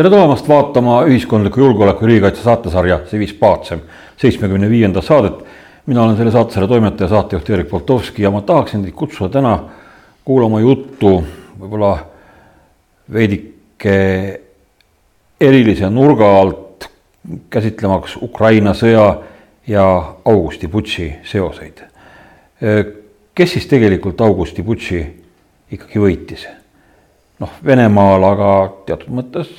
tere tulemast vaatama ühiskondliku julgeoleku riigikaitse saatesarja Civis Pacem seitsmekümne viiendat saadet. mina olen selle saatesarja toimetaja, saatejuht Erik Poltovski ja ma tahaksin teid kutsuda täna kuulama juttu võib-olla veidike erilise nurga alt, käsitlemaks Ukraina sõja ja Augusti Butši seoseid. kes siis tegelikult Augusti Butši ikkagi võitis? noh, Venemaal, aga teatud mõttes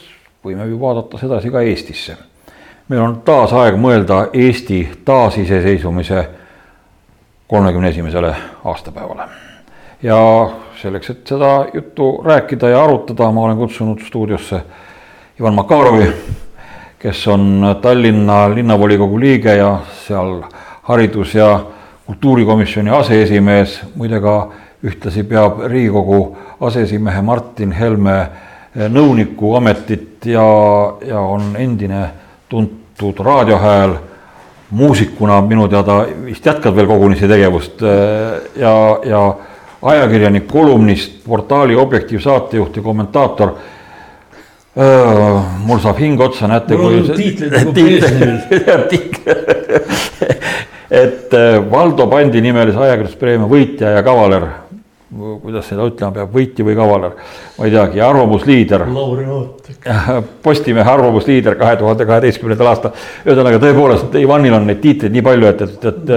võime ju vaadata sedasi ka Eestisse. meil on taas aeg mõelda Eesti taasiseseisvumise kolmekümne esimesele aastapäevale. ja selleks, et seda juttu rääkida ja arutada, ma olen kutsunud stuudiosse Ivan Makarovi, kes on Tallinna linnavolikogu liige ja seal haridus- ja kultuurikomisjoni aseesimees, muide ka ühtlasi peab Riigikogu aseesimehe Martin Helme nõuniku ametit ja, ja on endine tuntud raadiohääl. muusikuna minu teada vist jätkad veel kogunisti tegevust ja, ja ajakirjanik, kolumnist, portaali Objektiiv saatejuht ja kommentaator mul saab hing otsa, näete. mul on tiitlid nagu Brežnevil. et Valdo Pandi nimelise ajakirjanduspreemia võitja ja kavaler kuidas seda ütlema peab, võitja või kavaler, ma ei teagi, arvamusliider. Postimehe arvamusliider kahe tuhande kaheteistkümnendal aastal. ühesõnaga tõepoolest Ivanil on neid tiitleid nii palju, et, et, et,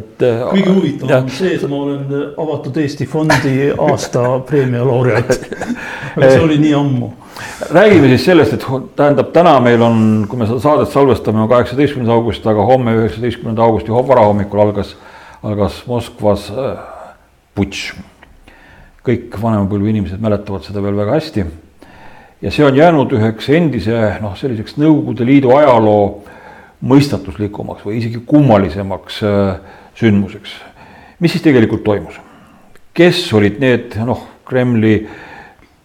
et. kõige huvitavam on see, et ma olen Avatud Eesti Fondi aasta preemia laureaat. aga see oli nii ammu. räägime siis sellest, et tähendab, täna meil on, kui me seda saadet salvestame, on kaheksateistkümnes august, aga homme, üheksateistkümnenda augusti varahommikul algas, algas Moskvas äh, putš kõik vanema põlve inimesed mäletavad seda veel väga hästi. ja see on jäänud üheks endise noh, selliseks Nõukogude Liidu ajaloo mõistatuslikumaks või isegi kummalisemaks äh, sündmuseks. mis siis tegelikult toimus? kes olid need noh, Kremli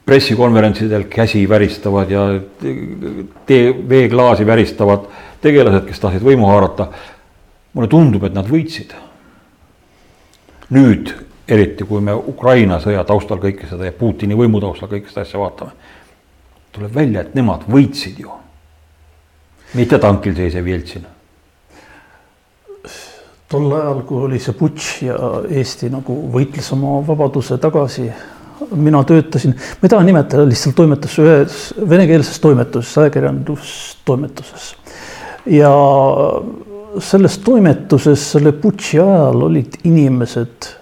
pressikonverentsidel käsi väristavad ja tee, veeklaasi väristavad tegelased, kes tahtsid võimu haarata. mulle tundub, et nad võitsid. nüüd eriti kui me Ukraina sõja taustal kõike seda ja Putini võimu taustal kõike seda asja vaatame, tuleb välja, et nemad võitsid ju. mitte tankil seisev Jeltsin. tol ajal, kui oli see putš ja Eesti nagu võitles oma vabaduse tagasi, mina töötasin, ma ei taha nimetada, lihtsalt toimetas ühes venekeelses toimetuses, ajakirjandustoimetuses. ja selles toimetuses selle putši ajal olid inimesed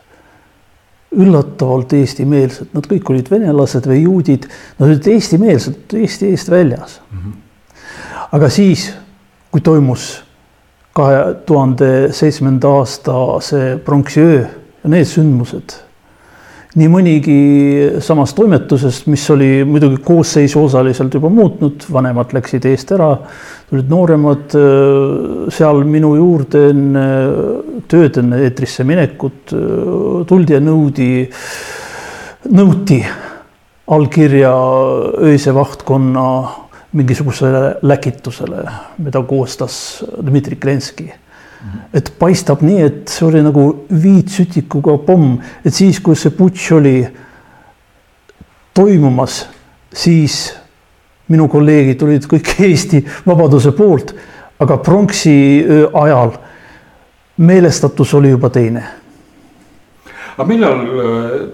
üllatavalt eestimeelsed, nad kõik olid venelased või juudid, nad olid eestimeelsed, Eesti eest väljas mm. -hmm. aga siis, kui toimus kahe tuhande seitsmenda aasta see pronksiöö ja need sündmused nii mõnigi samast toimetusest, mis oli muidugi koosseisu osaliselt juba muutnud, vanemad läksid eest ära, tulid nooremad äh, seal minu juurde enne tööd, enne eetrisse minekut, äh, tuldi ja nõudi, nõuti allkirja öise vahtkonna mingisugusele läkitusele, mida koostas Dmitri Krenski et paistab nii, et see oli nagu viitsütikuga pomm, et siis, kui see putš oli toimumas, siis minu kolleegid olid kõik Eesti vabaduse poolt, aga pronksi ajal meelestatus oli juba teine. aga millal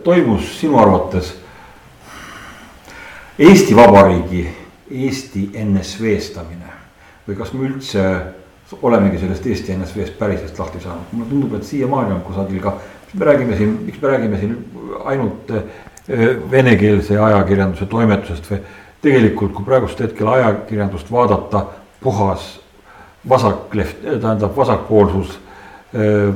toimus sinu arvates Eesti Vabariigi, Eesti NSV-stamine või kas me üldse olemegi sellest Eesti NSV-st päriselt lahti saanud, mulle tundub, et siiamaani on kusagil ka, me räägime siin, miks me räägime siin ainult eh, venekeelse ajakirjanduse toimetusest või tegelikult, kui praegust hetkel ajakirjandust vaadata, puhas vasak tähendab vasakpoolsus, eh,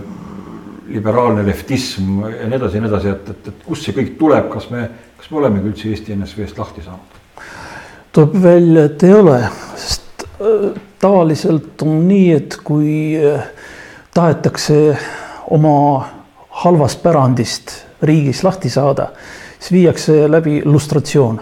liberaalne leftism ja nii edasi ja nii edasi, et, et, et kust see kõik tuleb, kas me, kas me olemegi üldse Eesti NSV-st lahti saanud? tuleb välja, et ei ole, sest äh, tavaliselt on nii, et kui eh, tahetakse oma halvast pärandist riigis lahti saada, siis viiakse läbi lustratsioon.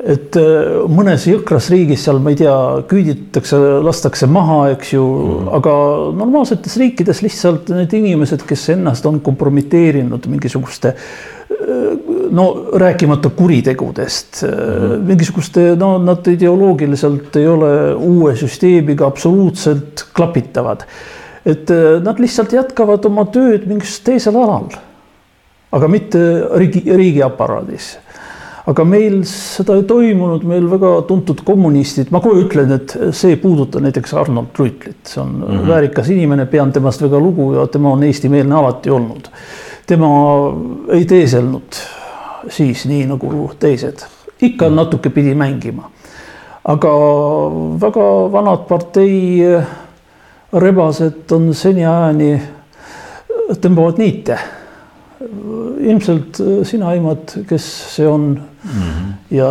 et eh, mõnes jõhkras riigis seal, ma ei tea, küüditatakse, lastakse maha, eks ju mm., aga normaalsetes riikides lihtsalt need inimesed, kes ennast on kompromiteerinud mingisuguste no rääkimata kuritegudest mm, -hmm. mingisuguste, no nad ideoloogiliselt ei ole uue süsteemiga absoluutselt klapitavad. et nad lihtsalt jätkavad oma tööd mingisugusel teisel alal. aga mitte riigi, riigiaparaadis aga meil seda ei toimunud, meil väga tuntud kommunistid, ma kohe ütlen, et see ei puuduta näiteks Arnold Rüütlit, see on mm -hmm. väärikas inimene, pean temast väga lugu ja tema on eestimeelne alati olnud. Tema ei teeselnud siis nii nagu teised, ikka mm natuke pidi mängima. aga väga vanad partei rebased on seniajani, tõmbavad niite ilmselt sina aimad, kes see on mm -hmm. ja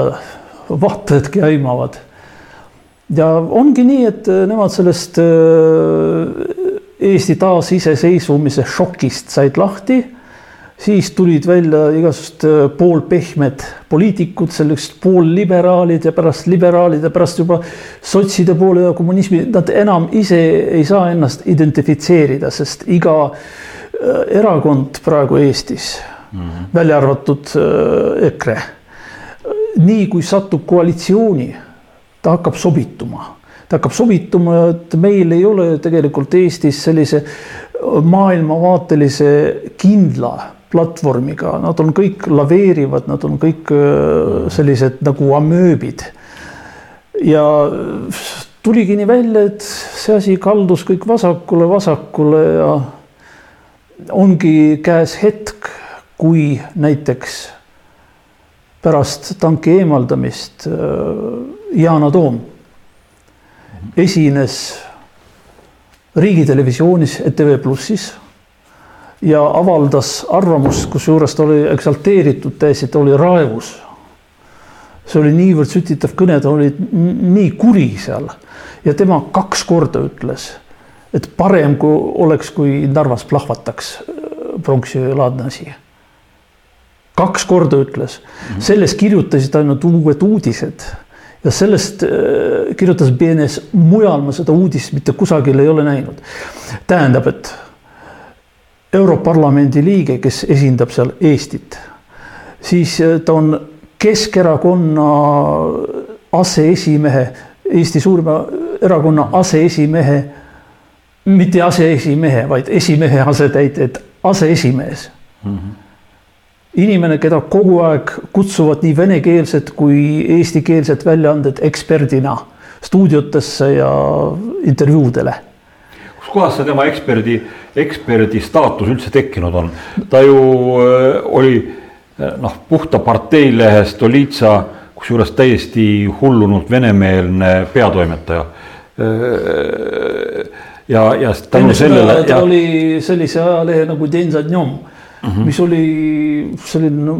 vaatajadki aimavad. ja ongi nii, et nemad sellest äh, Eesti taasiseseisvumise šokist said lahti. Siis tulid välja igasugused äh, poolpehmed poliitikud, sellised poolliberaalid ja pärast liberaalid ja pärast juba sotside poole ja kommunismi, nad enam ise ei saa ennast identifitseerida, sest iga Äh, erakond praegu Eestis mm, -hmm. välja arvatud äh, EKRE. nii kui satub koalitsiooni, ta hakkab sobituma, ta hakkab sobituma, et meil ei ole tegelikult Eestis sellise maailmavaatelise kindla platvormiga, nad on kõik laveerivad, nad on kõik äh, sellised nagu amööbid. ja tuligi nii välja, et see asi kaldus kõik vasakule, vasakule ja ongi käes hetk, kui näiteks pärast tanki eemaldamist äh, Yana Toom esines riigitelevisioonis ETV Plussis ja avaldas arvamust, kusjuures ta oli eksalteeritud täiesti, ta oli raevus. see oli niivõrd sütitav kõne, ta oli nii kuri seal ja tema kaks korda ütles et parem, kui oleks, kui Narvas plahvataks äh, pronksilaadne asi. kaks korda ütles mm, -hmm. sellest kirjutasid ainult uued uudised ja sellest äh, kirjutas BNS, mujal ma seda uudist mitte kusagil ei ole näinud. tähendab, et Europarlamendi liige, kes esindab seal Eestit, siis äh, ta on Keskerakonna aseesimehe, Eesti suurima erakonna aseesimehe mitte aseesimehe, vaid esimehe asetäitjad, aseesimees mm. -hmm. inimene, keda kogu aeg kutsuvad nii venekeelsed kui eestikeelsed väljaanded eksperdina stuudiotesse ja intervjuudele kus kohas see tema eksperdi, eksperdi staatus üldse tekkinud on? ta ju äh, oli äh, noh, puhta parteilehe Stolitsa, kusjuures täiesti hullunud venemeelne peatoimetaja äh, ja, ja tänu sellele. ta ja... oli sellise ajalehe nagu Denzadnjom mm, -hmm. mis oli selline no,,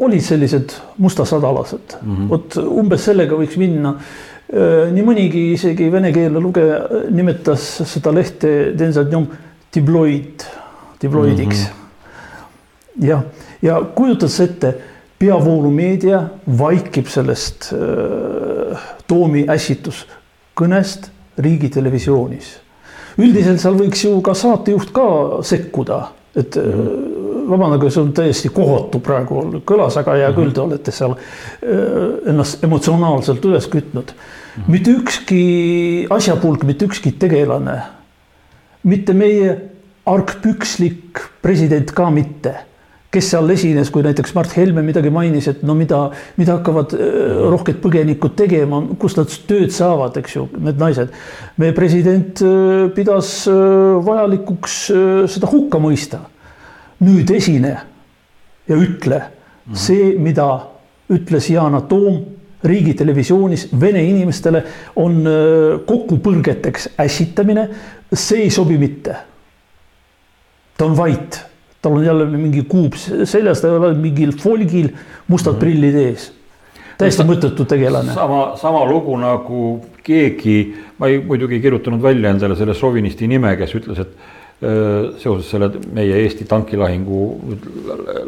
olid sellised mustasadalased mm -hmm., vot umbes sellega võiks minna nii mõnigi isegi venekeelne lugeja nimetas seda lehte diploid, diploidiks mm. -hmm. jah, ja kujutad sa ette, peavoolumeedia vaikib sellest äh, Toomi ässituskõnest riigitelevisioonis. üldiselt seal võiks ju ka saatejuht ka sekkuda, et mm -hmm. Vabandage, see on täiesti kohatu praegu kõlas, aga hea -hmm. küll, te olete seal äh, ennast emotsionaalselt üles kütnud. -hmm. mitte ükski asjapulk, mitte ükski tegelane, mitte meie argpükslik president ka mitte kes seal esines, kui näiteks Mart Helme midagi mainis, et no mida, mida hakkavad äh, rohked põgenikud tegema, kust nad tööd saavad, eks ju, need naised. meie president äh, pidas vajalikuks seda hukka mõista. Nüüd esine ja ütle mhm. see, mida ütles Yana Toom riigitelevisioonis vene inimestele, on kokkupõrgeteks ässitamine, see ei sobi mitte. ta on vait tal on jälle mingi kuup seljas, ta ei ole mingil folgil mustad mm -hmm. prillid ees. täiesti mõttetu tegelane. sama, sama lugu nagu keegi, ma ei, muidugi ei kirjutanud välja endale selle šovinisti nime, kes ütles, et seoses selle meie Eesti tankilahingu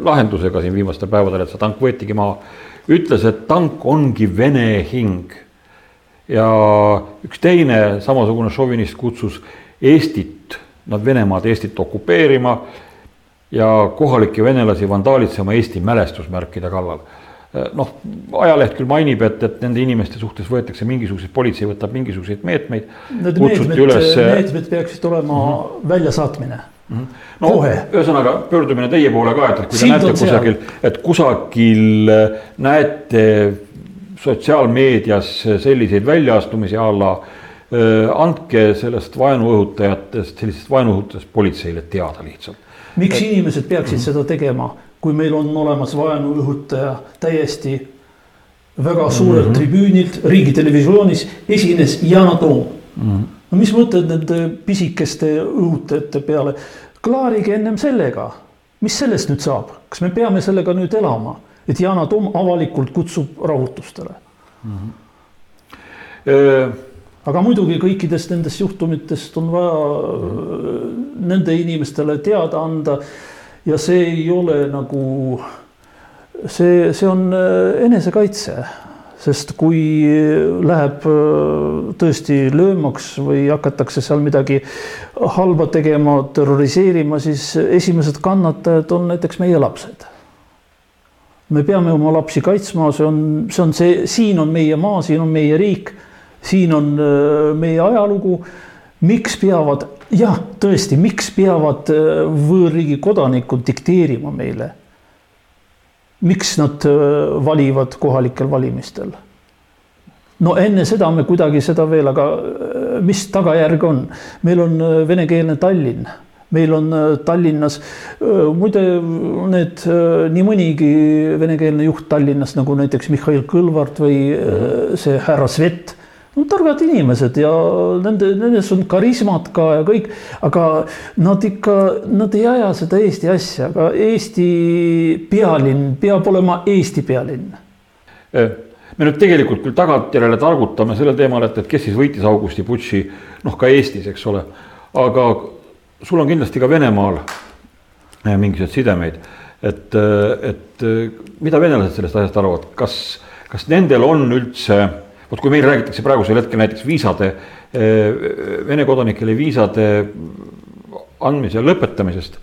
lahendusega siin viimastel päevadel, et see tank võetigi maha, ütles, et tank ongi Vene hing. ja üks teine samasugune šovinist kutsus Eestit, nad Venemaad Eestit okupeerima ja kohalikke venelasi vandaalitsema Eesti mälestusmärkide kallal noh, ajaleht küll mainib, et, et nende inimeste suhtes võetakse mingisuguseid, politsei võtab mingisuguseid meetmeid. Need meetmed üles..., meetmed peaksid olema mm -hmm. väljasaatmine mm. -hmm. no Kohe. ühesõnaga pöördumine teie poole ka, et, kui te näete kusagil, et kusagil äh, näete sotsiaalmeedias selliseid väljaastumisi a la äh, andke sellest vaenuõhutajatest, sellisest vaenuõhutajast politseile teada lihtsalt. miks et, inimesed peaksid mm -hmm. seda tegema? Kui meil on olemas vaenu õhutaja täiesti väga suurelt mm -hmm. tribüünilt riigitelevisioonis esines Yana Toom mm. -hmm. no mis mõtled nende pisikeste õhutajate peale, klaarige ennem sellega, mis sellest nüüd saab, kas me peame sellega nüüd elama, et Yana Toom avalikult kutsub rahutustele mm? -hmm. E aga muidugi kõikidest nendest juhtumitest on vaja mm -hmm. nende inimestele teada anda ja see ei ole nagu, see, see on äh, enesekaitse, sest kui läheb äh, tõesti löömaks või hakatakse seal midagi halba tegema, terroriseerima, siis esimesed kannatajad on näiteks meie lapsed me peame oma lapsi kaitsma, see on, see on see, siin on meie maa, siin on meie riik, siin on äh, meie ajalugu. Miks peavad jah, tõesti, miks peavad äh, võõrriigi kodanikud dikteerima meile? miks nad äh, valivad kohalikel valimistel? no enne seda me kuidagi seda veel, aga äh, mis tagajärg on? meil on venekeelne Tallinn, meil on Tallinnas, muide need nii mõnigi venekeelne juht Tallinnas nagu näiteks Mihhail Kõlvart või mhm. see härra Svet targad inimesed ja nende, nendes on karismat ka ja kõik, aga nad ikka, nad ei aja seda Eesti asja, aga Eesti pealinn peab olema Eesti pealinn. Eh, me nüüd tegelikult küll tagantjärele targutame sellel teemal, et, et kes siis võitis Augusti Butši, noh ka Eestis, eks ole, aga sul on kindlasti ka Venemaal eh, mingisuguseid sidemeid, et, eh, et mida venelased sellest asjast arvavad, kas, kas nendel on üldse vot kui meil räägitakse praegusel hetkel näiteks viisade, eh, Vene kodanikele viisade andmise lõpetamisest,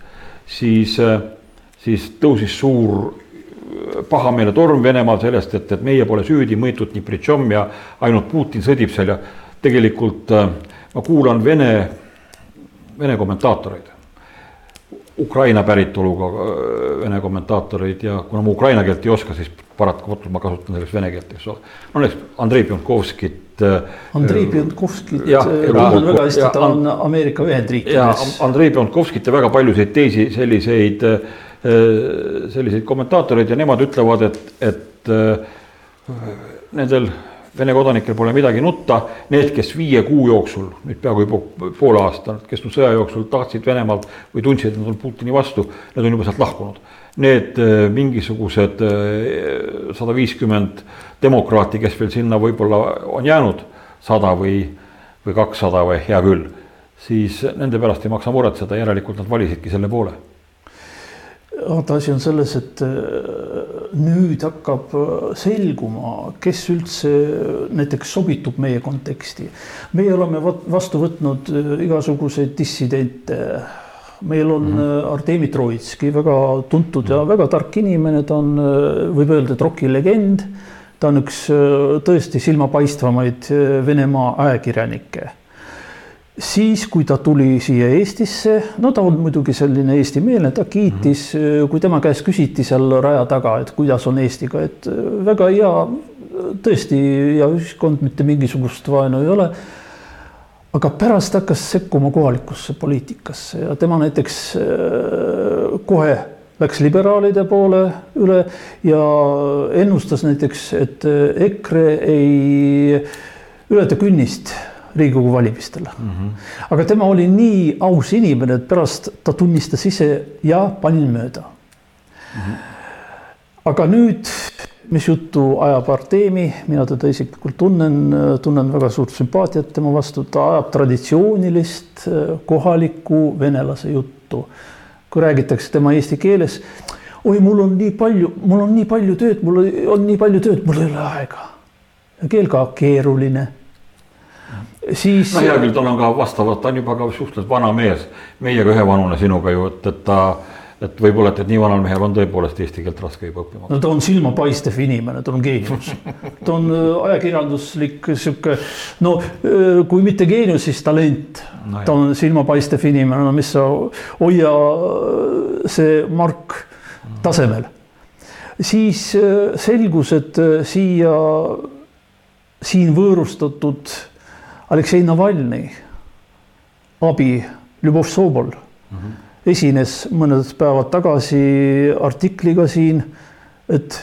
siis, eh, siis tõusis suur pahameeletorm Venemaal sellest, et, et meie pole süüdi, mõõtut nii pritšom ja ainult Putin sõdib seal ja tegelikult eh, ma kuulan Vene, Vene kommentaatoreid. Ukraina päritoluga Vene kommentaatoreid ja kuna ma ukraina keelt ei oska, siis paratamatult ma kasutan selleks vene keelt, eks ole. no näiteks Andrei Pjonkovskit. Äh, Andrei Pjonkovskit tunnen äh, väga hästi, ta on Ameerika Ühendriikides. Andrei Pjonkovskit ja väga paljusid teisi selliseid, äh, selliseid kommentaatoreid ja nemad ütlevad, et, et nendel Vene kodanikel pole midagi nutta, need, kes viie kuu jooksul, nüüd peaaegu juba poole aasta kestnud sõja jooksul tahtsid Venemaalt või tundsid, et nad on Putini vastu, need on juba sealt lahkunud need äh, mingisugused äh, sada viiskümmend demokraati, kes veel sinna võib-olla on jäänud, sada või, või kakssada või hea küll, siis nende pärast ei maksa muretseda, järelikult nad valisidki selle poole vaata, asi on selles, et äh, nüüd hakkab selguma, kes üldse näiteks sobitub meie konteksti. meie oleme vastu võtnud igasuguseid dissidente meil on mm -hmm. Artemi Troitski, väga tuntud ja väga tark inimene, ta on, äh, võib öelda, et rokilegend. ta on üks äh, tõesti silmapaistvamaid Venemaa ajakirjanikke. siis, kui ta tuli siia Eestisse, no ta on muidugi selline eestimeelne, ta kiitis mm, -hmm. kui tema käest küsiti seal raja taga, et kuidas on Eestiga, et väga hea, tõesti hea ühiskond, mitte mingisugust vaenu ei ole aga pärast hakkas sekkuma kohalikusse poliitikasse ja tema näiteks äh, kohe läks liberaalide poole üle ja ennustas näiteks, et äh, EKRE ei ületa künnist Riigikogu valimistel mm. -hmm. aga tema oli nii aus inimene, et pärast ta tunnistas ise ja panin mööda mm. -hmm. aga nüüd mis juttu ajab Artemi, mina teda isiklikult tunnen, tunnen väga suurt sümpaatiat tema vastu, ta ajab traditsioonilist kohalikku venelase juttu. kui räägitakse tema eesti keeles, oi, mul on nii palju, mul on nii palju tööd, mul on nii palju tööd, mul ei ole aega. keel ka keeruline siis. no hea küll, tal on ka vastavalt, ta on juba ka suhteliselt vana mees, meiega ühevanune sinuga ju, et, et ta et võib-olla, et, et nii vanal mehel on tõepoolest eesti keelt raske juba õppima. no ta on silmapaistev inimene, ta on geenius. ta on äh, ajakirjanduslik sihuke, no äh, kui mitte geenius, siis talent no,. ta on silmapaistev inimene, no mis sa, hoia äh, see Mark tasemel. siis selgus, et siia, siin võõrustatud Aleksei Navalnõi abi Ljubov Sobol mm. -hmm esines mõned päevad tagasi artikliga siin, et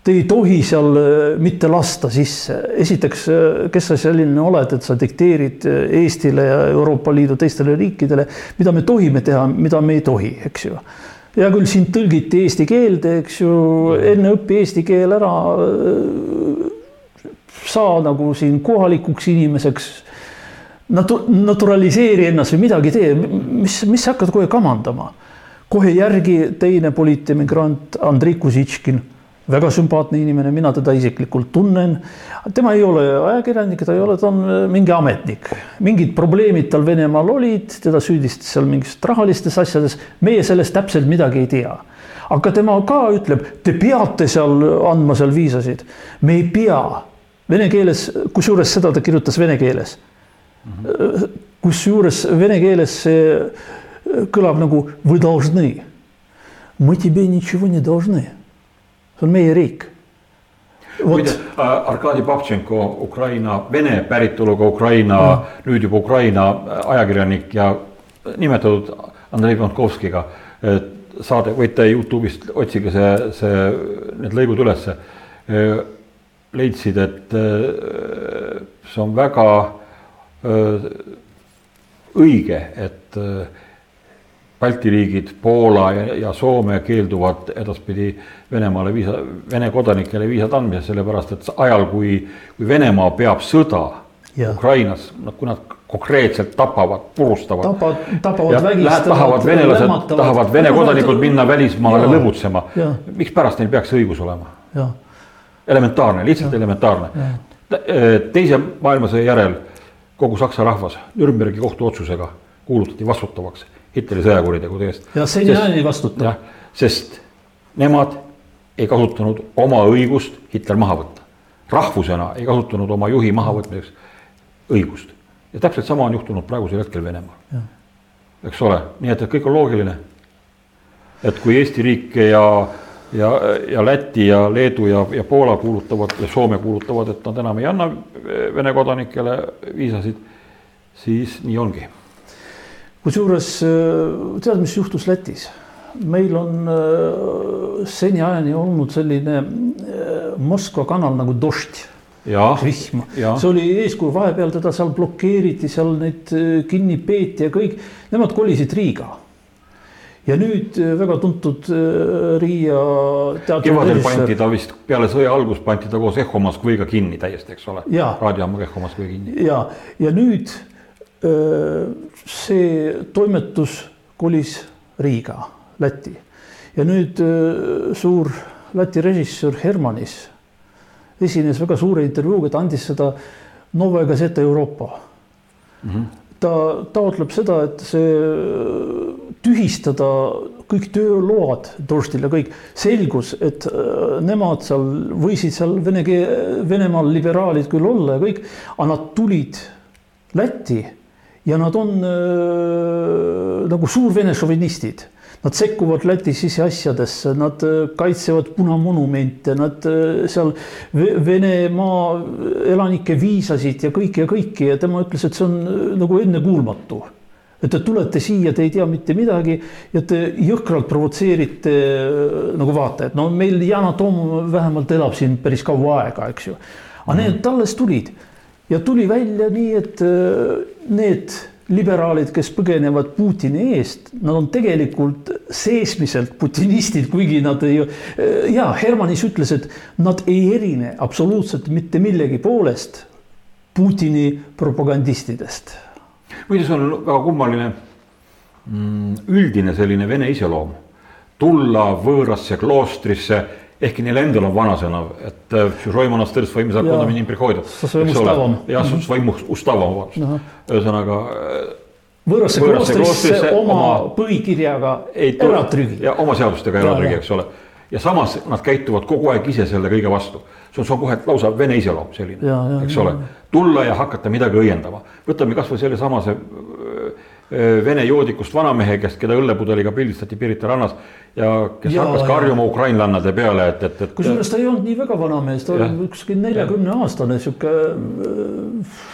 te ei tohi seal mitte lasta sisse. esiteks, kes sa selline oled, et sa dikteerid Eestile ja Euroopa Liidu teistele riikidele, mida me tohime teha, mida me ei tohi, eks ju. hea küll, sind tõlgiti eesti keelde, eks ju, enne õpi eesti keel ära. saa nagu siin kohalikuks inimeseks natu-, naturaliseeri ennast või midagi tee, mis, mis sa hakkad kohe kamandama. kohe järgi teine poliitimmigrant Andrei Kuzitškin, väga sümpaatne inimene, mina teda isiklikult tunnen. tema ei ole ajakirjanik, ta ei ole, ta on mingi ametnik, mingid probleemid tal Venemaal olid, teda süüdistas seal mingis rahalistes asjades, meie sellest täpselt midagi ei tea. Aga tema ka ütleb, te peate seal andma seal viisasid, me ei pea vene keeles, kusjuures seda ta kirjutas vene keeles kusjuures vene keeles see kõlab nagu вы должны. Мы тебе ничего не должны. see on meie riik. muide, Arkadi Babtšenko, Ukraina, vene päritoluga Ukraina mm., nüüd juba Ukraina ajakirjanik ja nimetatud Andrei Pantkovskiga. saade, võite Youtube'ist otsige see, see, need lõigud ülesse. leidsid, et see on väga õige, et Balti riigid, Poola ja, ja Soome keelduvad edaspidi Venemaale viisa, Vene kodanikele viisad andmisest, sellepärast et ajal, kui, kui Venemaa peab sõda ja. Ukrainas, noh, kui nad konkreetselt tapavad, purustavad. tapavad, tapavad, vägistavad. tahavad venelased, tahavad Vene kodanikud minna välismaale ja. lõbutsema. mikspärast neil peaks õigus olema? elementaarne, lihtsalt ja. elementaarne. teise maailmasõja järel kogu Saksa rahvas Nürnbergi kohtuotsusega kuulutati vastutavaks Hitleri sõjakuritegude eest. ja seniajani vastutab. sest nemad ei kasutanud oma õigust Hitler maha võtta. rahvusena ei kasutanud oma juhi mahavõtmiseks õigust. ja täpselt sama on juhtunud praegusel hetkel Venemaal. eks ole, nii et, et kõik on loogiline. et kui Eesti riik ja ja, ja Läti ja Leedu ja, ja Poola kuulutavad ja Soome kuulutavad, et nad enam ei anna Vene kodanikele viisasid, siis nii ongi. kusjuures tead, mis juhtus Lätis? meil on äh, seniajani olnud selline äh, Moskva kanal nagu Dožd vihm, see oli eeskuju, vahepeal teda seal blokeeriti, seal neid äh, kinni peeti ja kõik, nemad kolisid Riiga ja nüüd äh, väga tuntud äh, Riia kevadel pandi ta vist peale sõja algust pandi ta koos Eho Moskviga kinni täiesti, eks ole. raadiojaamaga Eho Moskvi kinni. ja, ja nüüd äh, see toimetus kolis Riiga, Lätti ja nüüd suur Läti režissöör Hermanis esines väga suure intervjuuga, ta andis seda Nova Gazeta Euroopa mm. -hmm. ta taotleb seda, et see tühistada kõik tööload Dorstil ja kõik, selgus, et äh, nemad seal võisid seal vene Venemaal liberaalid küll olla ja kõik, aga nad tulid Lätti ja nad on äh, nagu suurvene šovinistid. Nad sekkuvad Läti siseasjadesse, nad äh, kaitsevad punamonumente, nad äh, seal Venemaa elanike viisasid ja kõike ja kõike ja tema ütles, et see on nagu ennekuulmatu et te tulete siia, te ei tea mitte midagi ja te jõhkralt provotseerite äh, nagu vaatajat, no meil Yana Toom vähemalt elab siin päris kaua aega, eks ju. aga mm. need alles tulid ja tuli välja nii, et äh, need liberaalid, kes põgenevad Putini eest, nad on tegelikult seesmiselt putinistid, kuigi nad ei. Äh, ja Hermanis ütles, et nad ei erine absoluutselt mitte millegi poolest Putini propagandistidest muide, sul on väga kummaline. Mm, üldine selline vene iseloom, tulla võõrasse kloostrisse ehkki neil endal on vanasõna, et äh, Široi monastõrist võime saab konna minna prihoida. jah, svoim ustavam, vabandust, ühesõnaga. Äh, võõrasse kloostrisse oma põhikirjaga eratrügi. ja oma seadustega eratrügi, eks ole ja samas nad käituvad kogu aeg ise selle kõige vastu. see on, see on kohe lausa vene iseloom selline, eks ole. tulla ja hakata midagi õiendama. võtame kasvõi sellesamase Vene joodikust vanamehe, kes, keda õllepudeliga pildistati Pirita rannas ja kes ja, hakkas karjuma ukrainlannade peale, et, et, et. kusjuures ta ei olnud nii väga vana mees, ta oli ükskõik neljakümne aastane sihuke,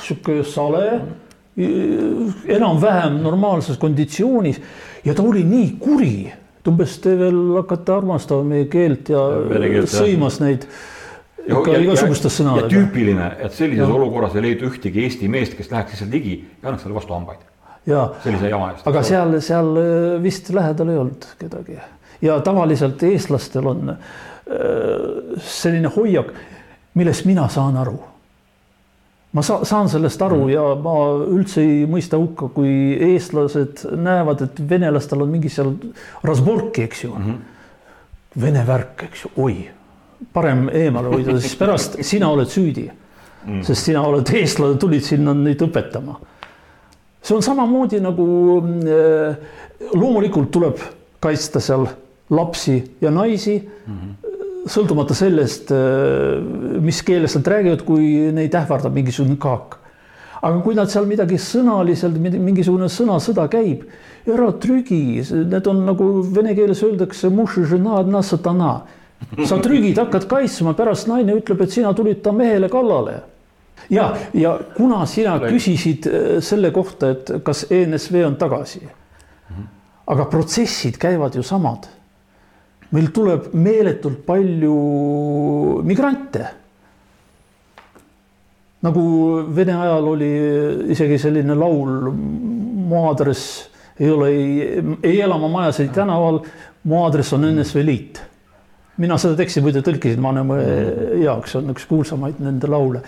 sihuke sale enam-vähem normaalses konditsioonis ja ta oli nii kuri, et umbes te veel hakkate armastama meie keelt ja, ja sõimas neid ikka igasugustes sõnadega. ja tüüpiline, et sellises ja. olukorras ei leidu ühtegi Eesti meest, kes läheks lihtsalt ligi ja annaks talle vastu hambaid. sellise jama eest. aga seal, seal äh, vist lähedal ei olnud kedagi ja tavaliselt eestlastel on äh, selline hoiak, millest mina saan aru ma sa, saan sellest aru mm. ja ma üldse ei mõista hukka, kui eestlased näevad, et venelastel on mingi seal rasborki, eks ju mm. -hmm. Vene värk, eks ju, oi, parem eemale hoida, siis pärast sina oled süüdi mm.. sest sina oled eestlane, tulid sinna neid õpetama. see on samamoodi nagu äh, loomulikult tuleb kaitsta seal lapsi ja naisi mm. -hmm sõltumata sellest, äh, mis keeles nad räägivad, kui neid ähvardab mingisugune kaak. aga kui nad seal midagi sõnaliselt, mingisugune sõnasõda käib, ära trügi, need on nagu vene keeles öeldakse, sa trügid, hakkad kaitsma, pärast naine ütleb, et sina tulid ta mehele kallale. Ja, ja kuna sina küsisid äh, selle kohta, et kas ENSV on tagasi, aga protsessid käivad ju samad meil tuleb meeletult palju migrante. nagu Vene ajal oli isegi selline laul, mu aadress ei ole ei, ei ela oma majas, ei tänaval, mu aadress on NSV Liit. mina seda teksti muide tõlkisin Vanemäe jaoks, on üks kuulsamaid nende laule.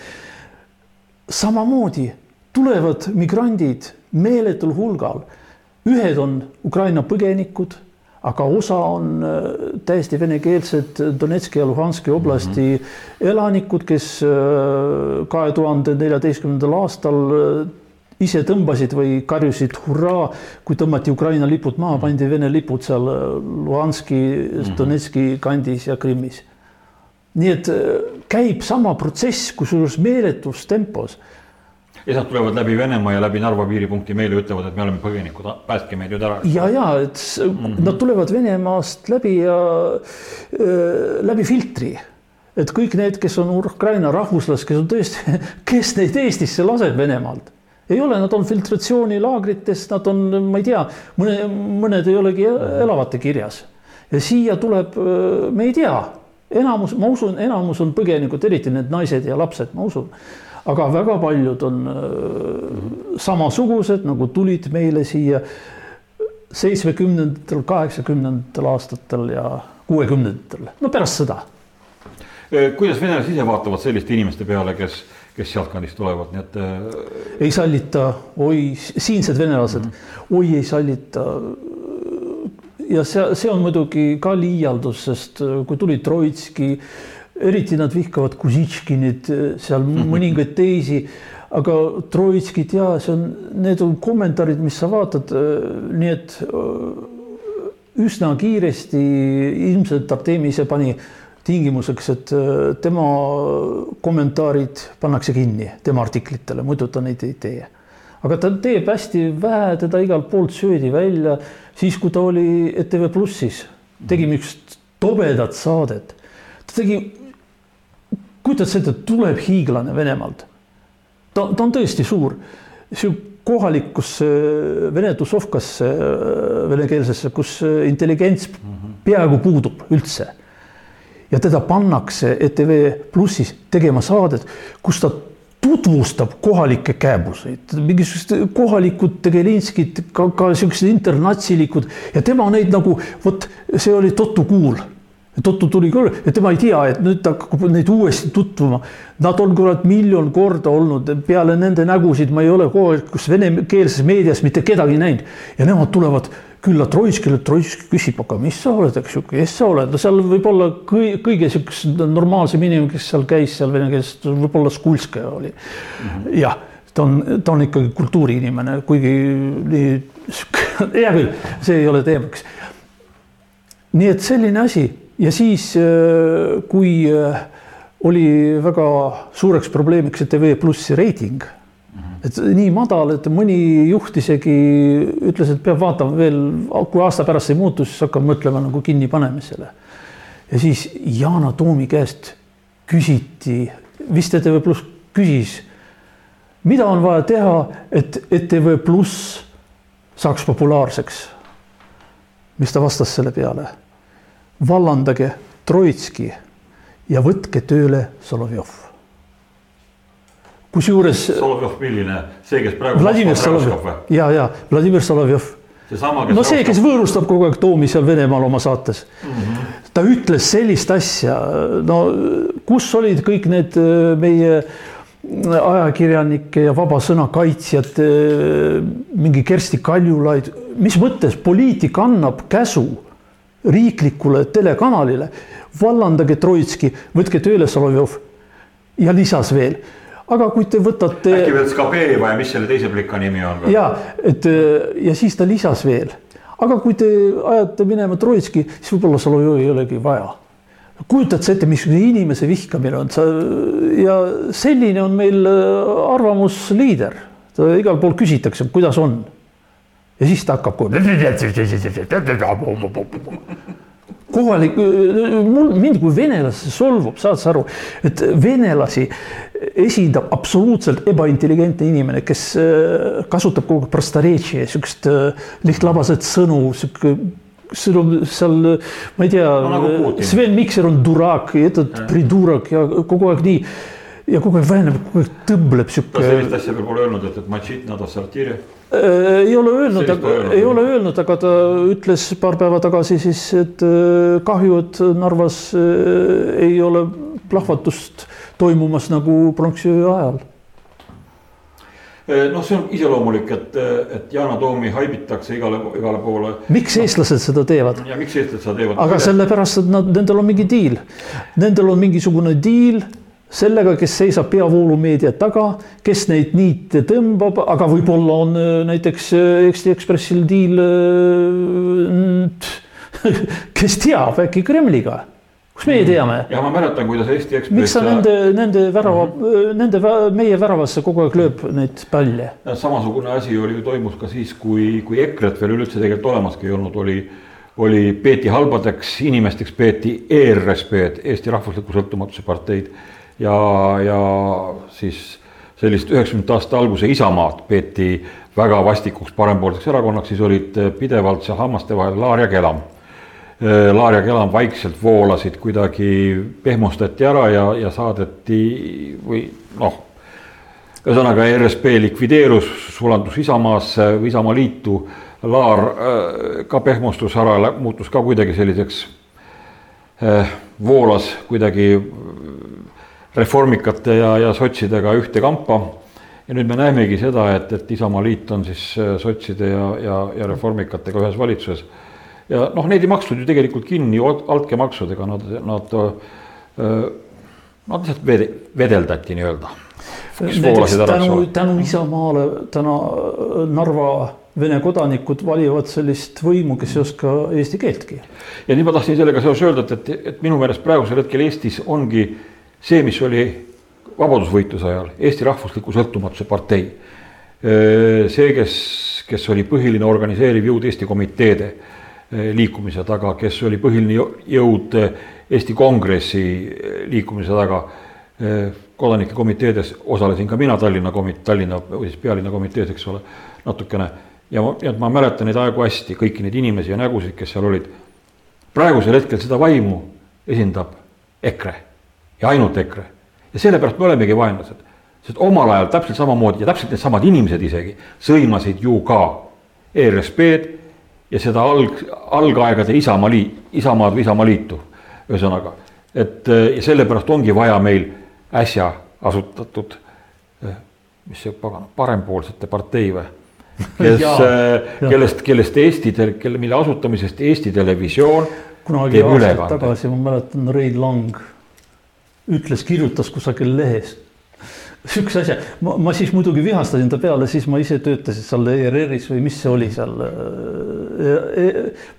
samamoodi tulevad migrandid meeletul hulgal, ühed on Ukraina põgenikud aga osa on äh, täiesti venekeelsed Donetski ja Luhanski oblasti mm -hmm. elanikud, kes äh, kahe tuhande neljateistkümnendal aastal äh, ise tõmbasid või karjusid hurraa, kui tõmmati Ukraina lipud maha, mhm. pandi Vene lipud seal Luhanski mm, -hmm. Donetski kandis ja Krimmis. nii et käib sama protsess, kusjuures meeletus tempos ja sealt tulevad läbi Venemaa ja läbi Narva piiripunkti meile ütlevad, et me oleme põgenikud, päästke meid nüüd ära. ja, ja et mm -hmm. nad tulevad Venemaast läbi ja äh, läbi filtri. et kõik need, kes on Ukraina rahvuslased, kes on tõesti, kes neid Eestisse laseb Venemaalt ei ole, nad on filtratsioonilaagrites, nad on, ma ei tea, mõne, mõned ei olegi elavate kirjas. ja siia tuleb, me ei tea, enamus, ma usun, enamus on põgenikud, eriti need naised ja lapsed, ma usun aga väga paljud on äh, samasugused nagu tulid meile siia seitsmekümnendatel, kaheksakümnendatel aastatel ja kuuekümnendatel, no pärast sõda. Äh, kuidas venelased ise vaatavad selliste inimeste peale, kes, kes sealtkandist tulevad, nii et? Äh, ei sallita, oi, siinsed venelased mm, -hmm. oi ei sallita. ja see, see on muidugi ka liialdus, sest kui tuli Troitski eriti nad vihkavad Kuzitškinit, seal mõningaid teisi, aga Troitskit ja see on, need on kommentaarid, mis sa vaatad, nii et äh, üsna kiiresti ilmselt Artemi ise pani tingimuseks, et äh, tema kommentaarid pannakse kinni tema artiklitele, muidu ta neid ei tee. aga ta teeb hästi vähe, teda igalt poolt söödi välja, siis kui ta oli ETV Plussis, tegi niisugust tobedat saadet. ta tegi sa ette, tuleb hiiglane Venemaalt. ta, ta on tõesti suur, kohalikusse vene tussovkasse, venekeelsesse, kus intelligents peaaegu puudub üldse. ja teda pannakse ETV Plussis tegema saadet, kus ta tutvustab kohalikke kääbuseid, mingisugused kohalikud Tegelinskid, ka, ka siuksed internatsilikud. Ja tema neid nagu vot see oli totu kuul Tottu tuli küll ja tema ei tea, et nüüd ta hakkab neid uuesti tutvuma. Nad on kurat miljon korda olnud, peale nende nägusid ma ei ole kohalikus venekeelses meedias mitte kedagi näinud ja nemad tulevad külla Troitskile, Troitski küsib, aga mis sa oled, eks ju, kes sa oled, no seal võib-olla kõige, kõige siukene normaalsem inimene, kes seal käis seal vene keeles, võib-olla Skulskaja oli mm -hmm.. jah, ta on, ta on ikkagi kultuuriinimene, kuigi nii, hea küll, see ei ole teemaks. nii et selline asi ja siis, äh, kui äh, oli väga suureks probleemiks TV Plussi reiting et nii madal, et mõni juht isegi ütles, et peab vaatama veel, kui aasta pärast ei muutu, siis hakkab mõtlema nagu kinnipanemisele. ja siis Yana Toomi käest küsiti, vist ETV Pluss küsis, mida on vaja teha, et ETV Pluss saaks populaarseks. mis ta vastas selle peale? Vallandage Troitski ja võtke tööle Solovjov kusjuures. Solovjov, milline, see, kes praegu. Vladimir Solovjov ja, ja Vladimir Solovjov. no see, kes võõrustab kogu aeg Toomi seal Venemaal oma saates mm. -hmm. ta ütles sellist asja, no kus olid kõik need äh, meie ajakirjanike ja vaba sõna kaitsjad, äh, mingi Kersti Kaljulaid, mis mõttes poliitik annab käsu riiklikule telekanalile, vallandage Troitski, võtke tööle Solovjov ja lisas veel aga kui te võtate. äkki veel Skabeva ja mis selle teise plika nimi on? ja, et äh, ja siis ta lisas veel, aga kui te ajate minema Troitski, siis võib-olla Solovjovi ei olegi vaja. kujutad sa ette, missugune inimese vihkamine on, sa ja selline on meil äh, arvamusliider, igal pool küsitakse, kuidas on. Ja siis ta hakkab kohe kohalik, mul, mind kui venelast solvub, saad sa aru, et venelasi esindab absoluutselt ebaintelligentne inimene, kes äh, kasutab kogu aeg prostareetši, siukest äh, lihtlabased sõnu, sihuke sul on seal, ma ei tea no,, nagu Sven Mikser on durak, pridurak ja kogu aeg nii. Ja kogu aeg väänab, kogu aeg tõmbleb sihuke. ta sellist asja veel pole öelnud, et, et matšit nad assortiiri Äh, ei ole öelnud, ei ole öelnud, aga ta ütles paar päeva tagasi siis, et äh, kahju, et Narvas äh, ei ole plahvatust toimumas nagu pronksiöö ajal noh, see on iseloomulik, et, et Yana Toomi haibitakse igale, igale poole. miks eestlased seda teevad? ja miks eestlased seda teevad? aga sellepärast, et nad, nendel on mingi diil. Nendel on mingisugune diil sellega, kes seisab peavoolumeedia taga, kes neid niite tõmbab, aga võib-olla on äh, näiteks äh, Eesti Ekspressil diil. Äh, kes teab, äkki Kremliga, kus meie teame? ja ma mäletan, kuidas Eesti Ekspress. miks sa nende, nende värava mm, -hmm. nende, meie väravasse kogu aeg lööb neid palle? samasugune asi oli, toimus ka siis, kui, kui EKRE-t veel üleüldse tegelikult olemaski ei olnud, oli oli, peeti halbadeks inimesteks, peeti ERSP-d, Eesti Rahvusliku Sõltumatuse Parteid ja, ja siis sellist üheksakümnendate aasta alguse Isamaad peeti väga vastikuks parempoolseks erakonnaks, siis olid pidevalt seal hammaste vahel Laar ja Kelam. Laar ja Kelam vaikselt voolasid kuidagi, pehmustati ära ja, ja saadeti või noh, ühesõnaga ERSP likvideerus, sulandus Isamaasse Isamaa liitu. Laar ka pehmustus ära, muutus ka kuidagi selliseks, voolas kuidagi reformikate ja, ja sotsidega ühte kampa. ja nüüd me näemegi seda, et, et Isamaa liit on siis äh, sotside ja, ja, ja reformikatega ühes valitsuses. ja noh, neid ei makstud ju tegelikult kinni altkäemaksudega, nad, nad, äh, nad lihtsalt vede, vedeldati nii-öelda. tänu, tänu Isamaale täna äh, Narva Vene kodanikud valivad sellist võimu, kes ei oska eesti keeltki. ja nii ma tahtsin sellega seoses öelda, et, et, et minu meelest praegusel hetkel Eestis ongi see, mis oli vabadusvõitluse ajal Eesti Rahvusliku Sõltumatuse Partei. see, kes, kes oli põhiline organiseeriv jõud Eesti komiteede liikumise taga, kes oli põhiline jõud Eesti Kongressi liikumise taga. kodanike komiteedes osalesin ka mina Tallinna komi-, Tallinna või siis pealinna komitees, eks ole, natukene. ja ma, ja ma mäletan neid aegu hästi, kõiki neid inimesi ja nägusid, kes seal olid. praegusel hetkel seda vaimu esindab EKRE ja ainult EKRE. ja sellepärast me olemegi vaenlased. sest omal ajal täpselt samamoodi ja täpselt needsamad inimesed isegi sõimasid ju ka ERSP-d ja seda alg, algaegade Isamaa liit, Isamaad või Isamaaliitu. ühesõnaga, et ja sellepärast ongi vaja meil äsja asutatud, mis see pagan, parempoolsete partei või? kes, kellest, kellest Eesti, kelle, mille asutamisest Eesti Televisioon. kunagi aastaid tagasi ma mäletan Rein Lang ütles, kirjutas kusagil lehes, sihukese asja, ma, siis muidugi vihastasin ta peale, siis ma ise töötasin seal ERR-is või mis see oli seal.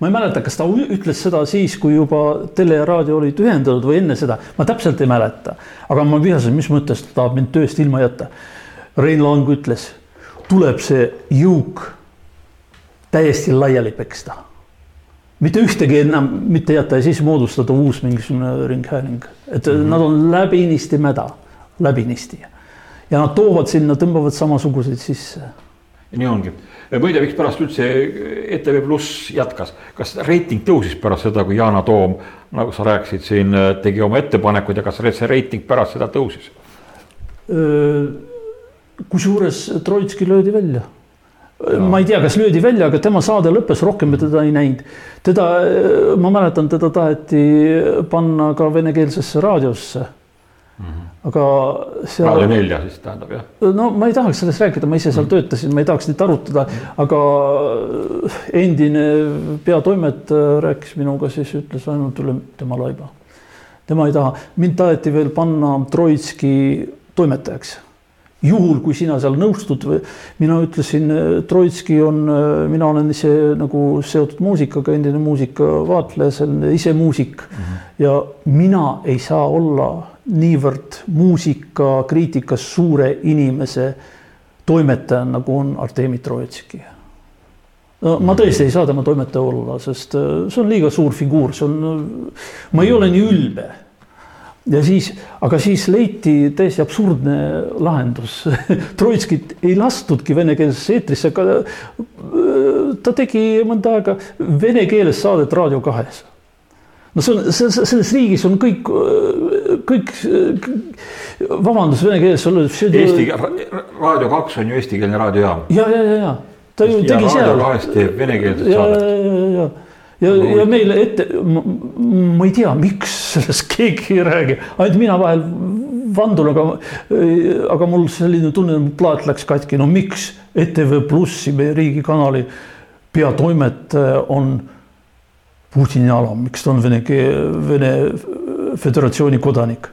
ma ei mäleta, kas ta ütles seda siis, kui juba tele ja raadio olid ühendatud või enne seda, ma täpselt ei mäleta. aga ma vihastasin, mis mõttes ta tahab mind tööst ilma jätta. Rein Lang ütles, tuleb see jõuk täiesti laiali peksta. Mitte ühtegi enam mitte jätta ja siis moodustada uus mingisugune ringhääling, et mm -hmm. nad on läbinisti mäda, läbinisti ja nad toovad sinna, tõmbavad samasuguseid sisse. nii ongi, muide, mikspärast üldse ETV Pluss jätkas, kas reiting tõusis pärast seda, kui Yana Toom, nagu sa rääkisid siin, tegi oma ettepanekuid ja kas see reiting pärast seda tõusis? kusjuures Troitski löödi välja. Ma ei tea, kas löödi välja, aga tema saade lõppes, rohkem me teda ei näinud. teda, ma mäletan, teda taheti panna ka venekeelsesse raadiosse mm. -hmm aga seal. Raadio nelja siis tähendab jah? no ma ei tahaks sellest rääkida, ma ise seal mm. töötasin, ma ei tahaks neid arutada mm., aga endine peatoimetaja rääkis minuga, siis ütles ainult üle tema laiba. tema ei taha, mind taheti veel panna Troitski toimetajaks. Juhul, kui sina seal nõustud või mina ütlesin, Troitski on, mina olen ise nagu seotud muusikaga, endine muusikavaatleja, see on ise muusik mm -hmm. ja mina ei saa olla niivõrd muusikakriitikas suure inimese toimetaja, nagu on Artemi Troitski. no ma tõesti ei saa tema toimetaja olla, sest äh, see on liiga suur figuur, see on, ma ei ole nii ülbe. Ja siis, aga siis leiti täiesti absurdne lahendus Troitskit ei lastudki venekeelsesse eetrisse, aga äh, ta tegi mõnda aega vene keeles saadet Raadio kahes no see on, selles riigis on kõik, kõik, vabandust, vene keeles. Eesti Raadio kaks on ju eestikeelne raadiojaam. ja, ja, ja, ja ta ju tegi seal. kahest teeb venekeelset saadet. ja, ja, ja, ja, ja, ja meile ette, ma ei tea, miks sellest keegi ei räägi, ainult mina vahel vandun, aga, aga mul selline tunne, plaat läks katki, no miks ETV Plussi, meie riigikanali peatoimetaja on Putini alam, miks ta on Vene, Vene Föderatsiooni kodanik?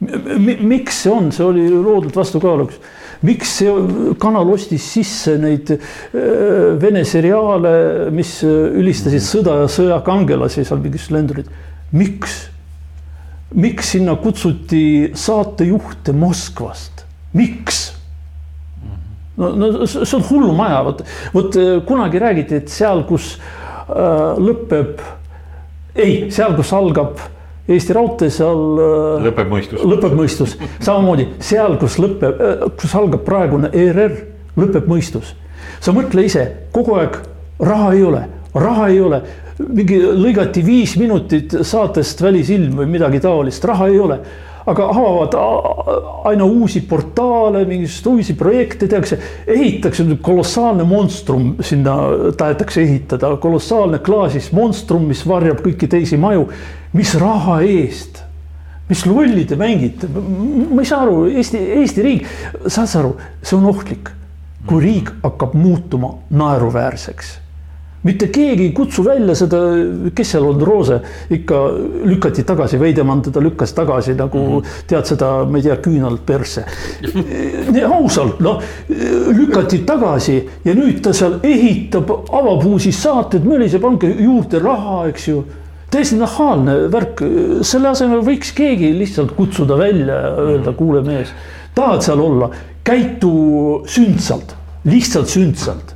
miks see on, see oli loodud vastukaaluks. Miks see kanal ostis sisse neid Vene seriaale, mis ülistasid sõda ja sõjakangelasi seal mingid lendurid, miks? miks sinna kutsuti saatejuhte Moskvast, miks? no, no see on hullumaja, vot, vot kunagi räägiti, et seal, kus Äh, lõpeb, ei, seal, kus algab Eesti Raudtee, seal. Äh, lõpeb mõistus. lõpeb mõistus, samamoodi seal, kus lõpeb, äh, kus algab praegune ERR, lõpeb mõistus. sa mõtle ise, kogu aeg raha ei ole, raha ei ole, mingi lõigati viis minutit saatest Välisilm või midagi taolist, raha ei ole aga avavad aina uusi portaale, mingisuguseid uusi projekte tehakse, ehitatakse kolossaalne monstrum sinna tahetakse ehitada, kolossaalne klaasis monstrum, mis varjab kõiki teisi maju. mis raha eest? mis lolli te mängite, ma ei saa aru, Eesti, Eesti riik, saad sa aru, see on ohtlik, kui riik hakkab muutuma naeruväärseks mitte keegi ei kutsu välja seda, kes seal on, Roose ikka lükati tagasi, Veidemann teda lükkas tagasi nagu mm -hmm. tead seda, ma ei tea, küünalt persse. ausalt, noh lükati tagasi ja nüüd ta seal ehitab, avab uusi saateid, möliseb, andke juurde raha, eks ju täiesti nahaalne värk, selle asemel võiks keegi lihtsalt kutsuda välja ja öelda, kuule mees, tahad seal olla, käitu sündsalt, lihtsalt sündsalt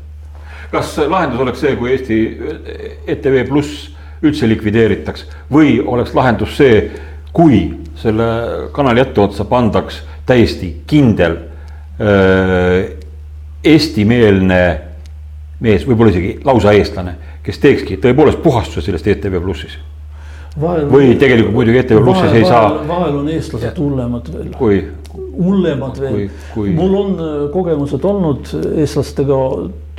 kas lahendus oleks see, kui Eesti ETV Pluss üldse likvideeritaks või oleks lahendus see, kui selle kanali etteotsa pandaks täiesti kindel äh, eestimeelne mees, võib-olla isegi lausa eestlane, kes teekski tõepoolest puhastuse sellest ETV Plussis või tegelikult muidugi ETV Plussis ei saa. vahel on eestlased hullemad veel. kui? Hullemad veel. Kui... mul on äh, kogemused olnud eestlastega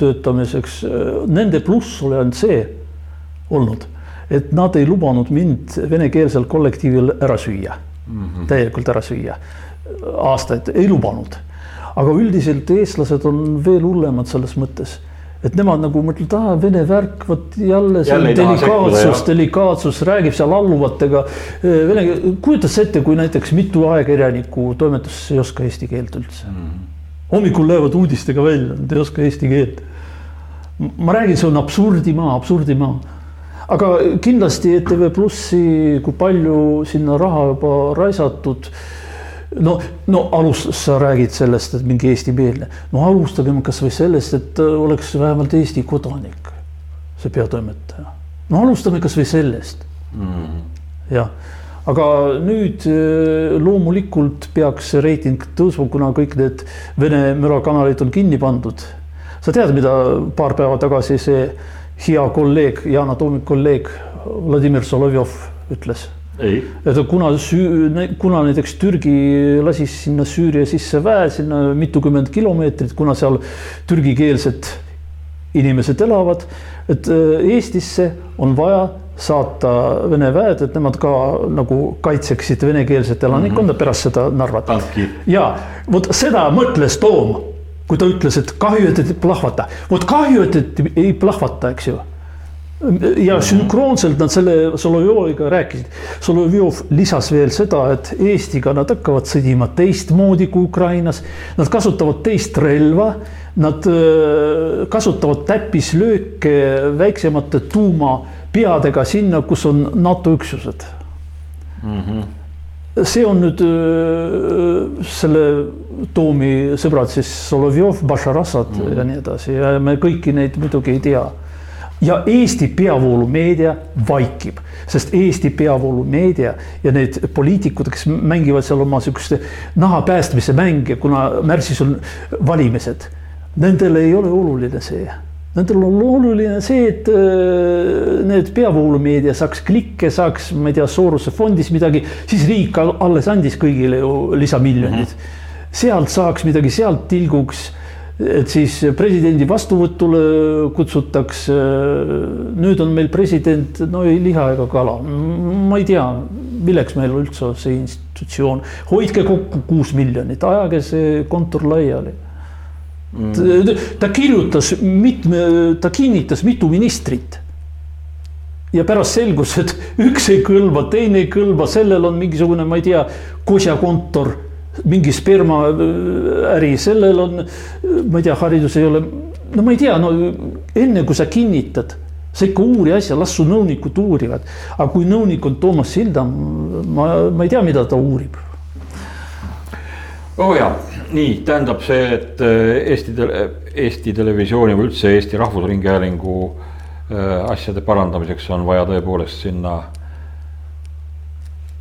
töötamiseks, nende pluss oli ainult see olnud, et nad ei lubanud mind venekeelsel kollektiivil ära süüa mm, -hmm. täielikult ära süüa. aastaid ei lubanud, aga üldiselt eestlased on veel hullemad selles mõttes, et nemad nagu mõtlevad, aa Vene värk, vot jälle see Jälle delikaatsus, delikaatsus, räägib seal alluvatega. Vene, kujutad sa ette, kui näiteks mitu ajakirjanikku toimetuses ei oska eesti keelt üldse mm. -hmm. hommikul lähevad uudistega välja, nad ei oska eesti keelt. ma räägin, see on absurdimaa, absurdimaa aga kindlasti ETV Plussi, kui palju sinna raha juba raisatud no, no alustas, sa räägid sellest, et mingi eestimeelne, no alustagem kasvõi sellest, et oleks vähemalt Eesti kodanik, see peatoimetaja. no alustame kasvõi sellest. Mm jah, aga nüüd eh, loomulikult peaks see reiting tõusma, kuna kõik need Vene mürakanalid on kinni pandud. sa tead, mida paar päeva tagasi see hea kolleeg, Yana Toomi kolleeg Vladimir Solovjov ütles kuna süü-, kuna näiteks Türgi lasi sinna Süüria sisse väe sinna mitukümmend kilomeetrit, kuna seal türgikeelsed inimesed elavad, et äh, Eestisse on vaja saata Vene väed, et nemad ka nagu kaitseksid venekeelset elanikkonda mm -hmm. pärast seda Narvat. ja vot seda mõtles Toom, kui ta ütles, et kahju, et ei plahvata, vot kahju, et ei plahvata, eks ju ja sünkroonselt nad selle Solovjoviga rääkisid. Solovjov lisas veel seda, et Eestiga nad hakkavad sõdima teistmoodi kui Ukrainas. Nad kasutavad teist relva, nad äh, kasutavad täppislööke väiksemate tuumapeadega sinna, kus on NATO üksused mm. -hmm see on nüüd äh, selle Toomi sõbrad siis Solovjov, Bashar Assad mm -hmm. ja nii edasi ja me kõiki neid muidugi ei tea ja Eesti peavoolumeedia vaikib, sest Eesti peavoolumeedia ja need poliitikud, kes mängivad seal oma sihukeste naha päästmise mänge, kuna märtsis on valimised. Nendel ei ole oluline see. Nendel on oluline see, et äh, need peavoolumeedia saaks klikke, saaks, ma ei tea, Sooruse fondis midagi, siis riik alles andis kõigile ju lisamiljonid mm. -hmm. sealt saaks midagi, sealt tilguks et siis presidendi vastuvõtule kutsutakse. nüüd on meil president, no ei liha ega kala, ma ei tea, milleks meil üldse see institutsioon, hoidke kokku kuus miljonit, ajage see kontor laiali. Mm.. ta kirjutas mitme, ta kinnitas mitu ministrit. Ja pärast selgus, et üks ei kõlba, teine ei kõlba, sellel on mingisugune, ma ei tea, kosjakontor mingi spermaäri, sellel on, ma ei tea, haridus ei ole, no ma ei tea, no enne kui sa kinnitad, sa ikka uuri asja, las su nõunikud uurivad. aga kui nõunik on Toomas Sildam, ma, ma ei tea, mida ta uurib. oo oh jaa, nii tähendab see, et äh, Eesti, Eesti Televisiooni või üldse Eesti Rahvusringhäälingu äh, asjade parandamiseks on vaja tõepoolest sinna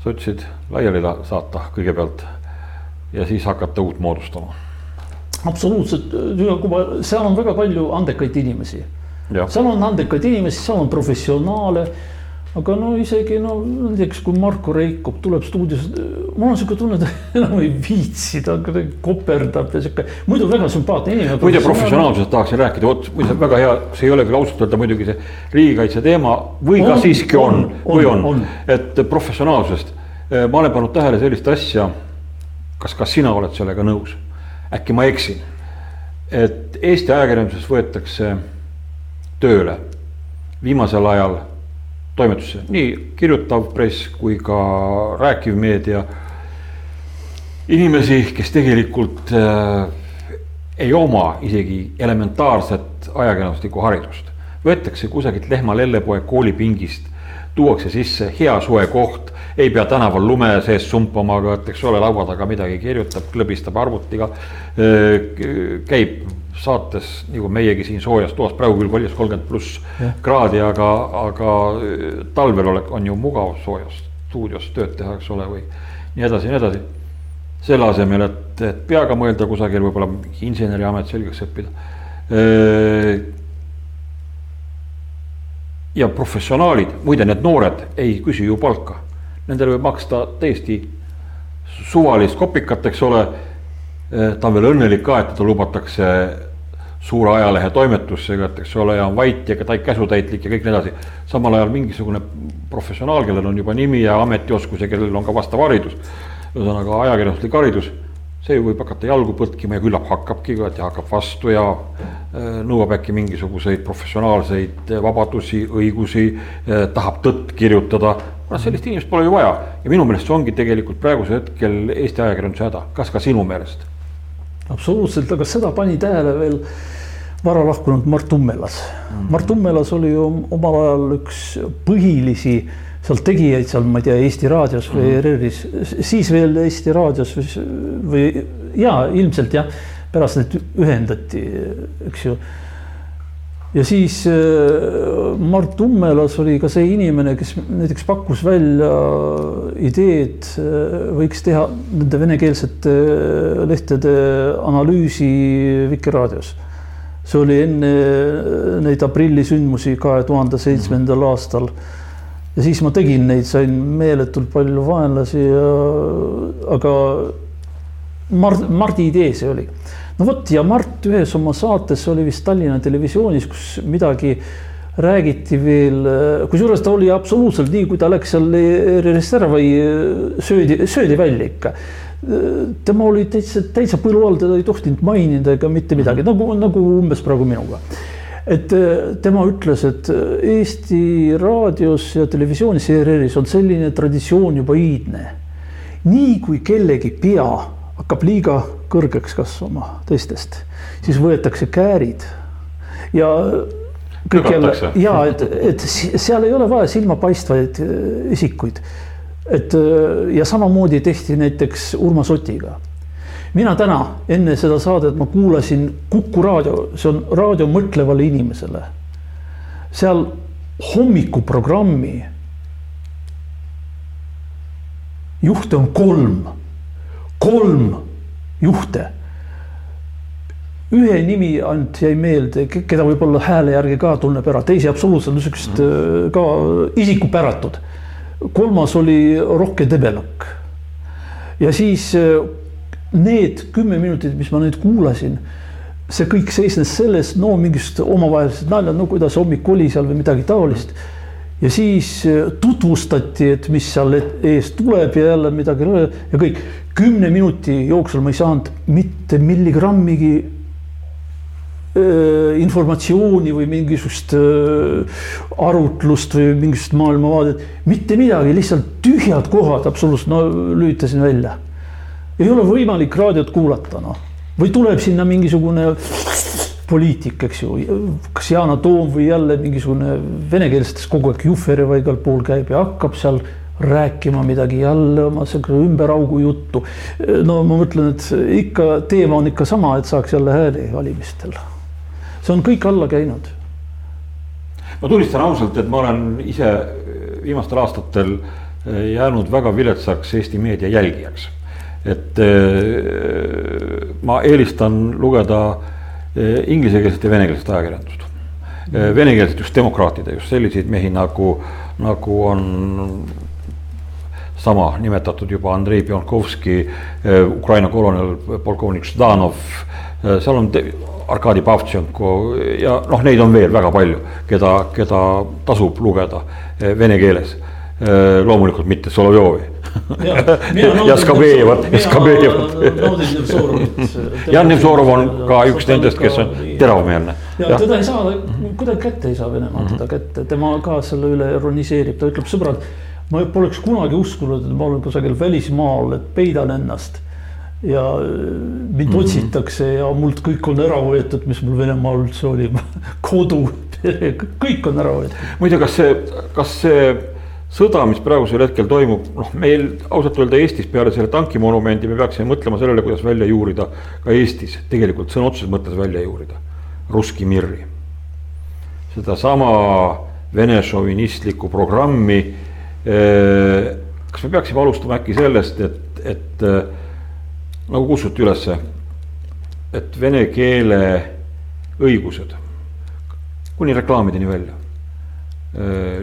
sotsid laiali saata kõigepealt ja siis hakata uut moodustama. absoluutselt, seal on väga palju andekaid inimesi. seal on andekaid inimesi, seal on professionaale. aga no isegi no näiteks kui Marko Reikop tuleb stuudiosse, mul on sihuke tunne, et enam ei viitsi, ta koperdab ja sihuke, muidu väga sümpaatne inimene. muide professionaalsusest tahaksin rääkida, vot muide väga hea, see ei ole küll ausalt öelda muidugi see riigikaitse teema või on, ka siiski on, on, või on, on., et professionaalsusest ma olen pannud tähele sellist asja kas, kas sina oled sellega nõus? äkki ma eksin? et Eesti ajakirjanduses võetakse tööle viimasel ajal toimetusse nii kirjutav press kui ka rääkiv meedia. inimesi, kes tegelikult äh, ei oma isegi elementaarset ajakirjanduslikku haridust. võetakse kusagilt Lehma lellepoe koolipingist, tuuakse sisse hea soe koht ei pea tänaval lume sees sumpama, aga et eks ole, laua taga midagi kirjutab, klõbistab arvutiga. käib saates nagu meiegi siin soojas toas, praegu küll koljas kolmkümmend pluss kraadi, aga, aga talvel olek, on ju mugav soojas stuudios tööd teha, eks ole, või nii edasi ja nii edasi. selle asemel, et, et peaga mõelda kusagil võib-olla inseneriamet selgeks õppida ja professionaalid, muide, need noored ei küsi ju palka nendele võib maksta täiesti suvalist kopikat, eks ole. ta on veel õnnelik ka, et teda lubatakse suure ajalehe toimetusse, et eks ole, ja on vait ja käsutäitlik ja kõik nii edasi. samal ajal mingisugune professionaal, kellel on juba nimi ja ametioskus ja kellel on ka vastav haridus. ühesõnaga ajakirjanduslik haridus, see võib hakata jalgu põtkima ja küllap hakkabki, ja hakkab vastu ja nõuab äkki mingisuguseid professionaalseid vabadusi, õigusi, tahab tõtt kirjutada. Noh, sellist inimest pole ju vaja ja minu meelest see ongi tegelikult praegusel hetkel Eesti ajakirjanduse häda, kas ka sinu meelest? absoluutselt, aga seda pani tähele veel vara lahkunud Mart Ummelas mm. -hmm. Mart Ummelas oli ju omal ajal üks põhilisi seal tegijaid seal, ma ei tea, Eesti Raadios või mm -hmm. ERR-is, siis veel Eesti Raadios või, või ja ilmselt jah, pärast need ühendati, eks ju. Ja siis äh, Mart Ummelas oli ka see inimene, kes näiteks pakkus välja ideed, äh, võiks teha nende venekeelsete lehtede analüüsi Vikerraadios see oli enne neid aprillisündmusi kahe tuhande seitsmendal aastal. ja siis ma tegin neid, sain meeletult palju vaenlasi ja, aga Mart, Mardi idee see oli. No vot ja Mart ühes oma saates oli vist Tallinna Televisioonis, kus midagi räägiti veel, kusjuures ta oli absoluutselt nii, kui ta läks seal ära või söödi, söödi välja ikka tema oli täitsa, täitsa põlu all, teda ei tohtinud mainida ega mitte midagi, nagu, nagu umbes praegu minuga. et äh, tema ütles, et äh, Eesti raadios ja televisioonis, ERR-is on selline traditsioon juba iidne. nii kui kellegi pea hakkab liiga kõrgeks kasvama teistest, siis võetakse käärid ja kõik jälle ja et, et seal ei ole vaja silmapaistvaid äh, isikuid et äh, ja samamoodi tehti näiteks Urmas Otiga. mina täna enne seda saadet ma kuulasin Kuku raadio, see on raadio mõtlevale inimesele. seal hommikuprogrammi juhte on kolm, kolm juhte. ühe nimi ainult jäi meelde, keda võib-olla hääle järgi ka tunneb ära, teisi absoluutselt niisugust äh, ka isikupäratud kolmas oli Rohke Debelak. ja siis äh, need kümme minutit, mis ma nüüd kuulasin, see kõik seisnes selles, no mingist omavahelised naljad, no kuidas hommik oli seal või midagi taolist. Ja siis äh, tutvustati, et mis seal ees tuleb ja jälle midagi ja kõik. kümne minuti jooksul ma ei saanud mitte milligrammigi Äh, informatsiooni või mingisugust äh, arutlust või mingisugust maailmavaadet, mitte midagi, lihtsalt tühjad kohad absoluutselt, no lülitasin välja. ei ole võimalik raadiot kuulata, noh, või tuleb sinna mingisugune poliitik, eks ju, kas Yana Toom või jälle mingisugune venekeelsetes kogu aeg Jufereva igal pool käib ja hakkab seal rääkima midagi jälle oma ümberaugu juttu. no ma mõtlen, et ikka teema on ikka sama, et saaks jälle hääli valimistel see on kõik alla käinud. ma tunnistan ausalt, et ma olen ise viimastel aastatel jäänud väga viletsaks Eesti meedia jälgijaks. et eh, ma eelistan lugeda inglisekeelset ja venekeelset ajakirjandust. Venekeelset just demokraatide, just selliseid mehi nagu, nagu on sama nimetatud juba Andrei Pjankovski, Ukraina kolonel, polkovnik Ždanov. seal on Arkadi Pavtšenko ja noh, neid on veel väga palju, keda, keda tasub lugeda vene keeles. Loomulikult mitte Solovjovi. Ja Skabejevat, Skabejevat. Jan Nevzorov on ka üks nendest, kes on teravmeelne. ja teda ei saa, kuidagi kätte ei saa Venemaal teda kätte, tema ka selle üle ironiseerib, ta ütleb, sõbrad, ma poleks kunagi uskunud, et ma olen kusagil välismaal, et peidan ennast ja äh, mind -hmm. otsitakse ja mult kõik on ära võetud, mis mul Venemaal üldse oli kodu, pere, kõik on ära võetud. muide, kas see, kas see sõda, mis praegusel hetkel toimub, noh, meil ausalt öelda Eestis peale selle tankimonumendi me peaksime mõtlema sellele, kuidas välja juurida ka Eestis, tegelikult sõna otseses mõttes välja juurida, Russki Mirri. sedasama vene šovinistlikku programmi. Äh, kas me peaksime alustama äkki sellest, et, et äh, nagu kutsuti ülesse, et vene keele õigused kuni reklaamideni välja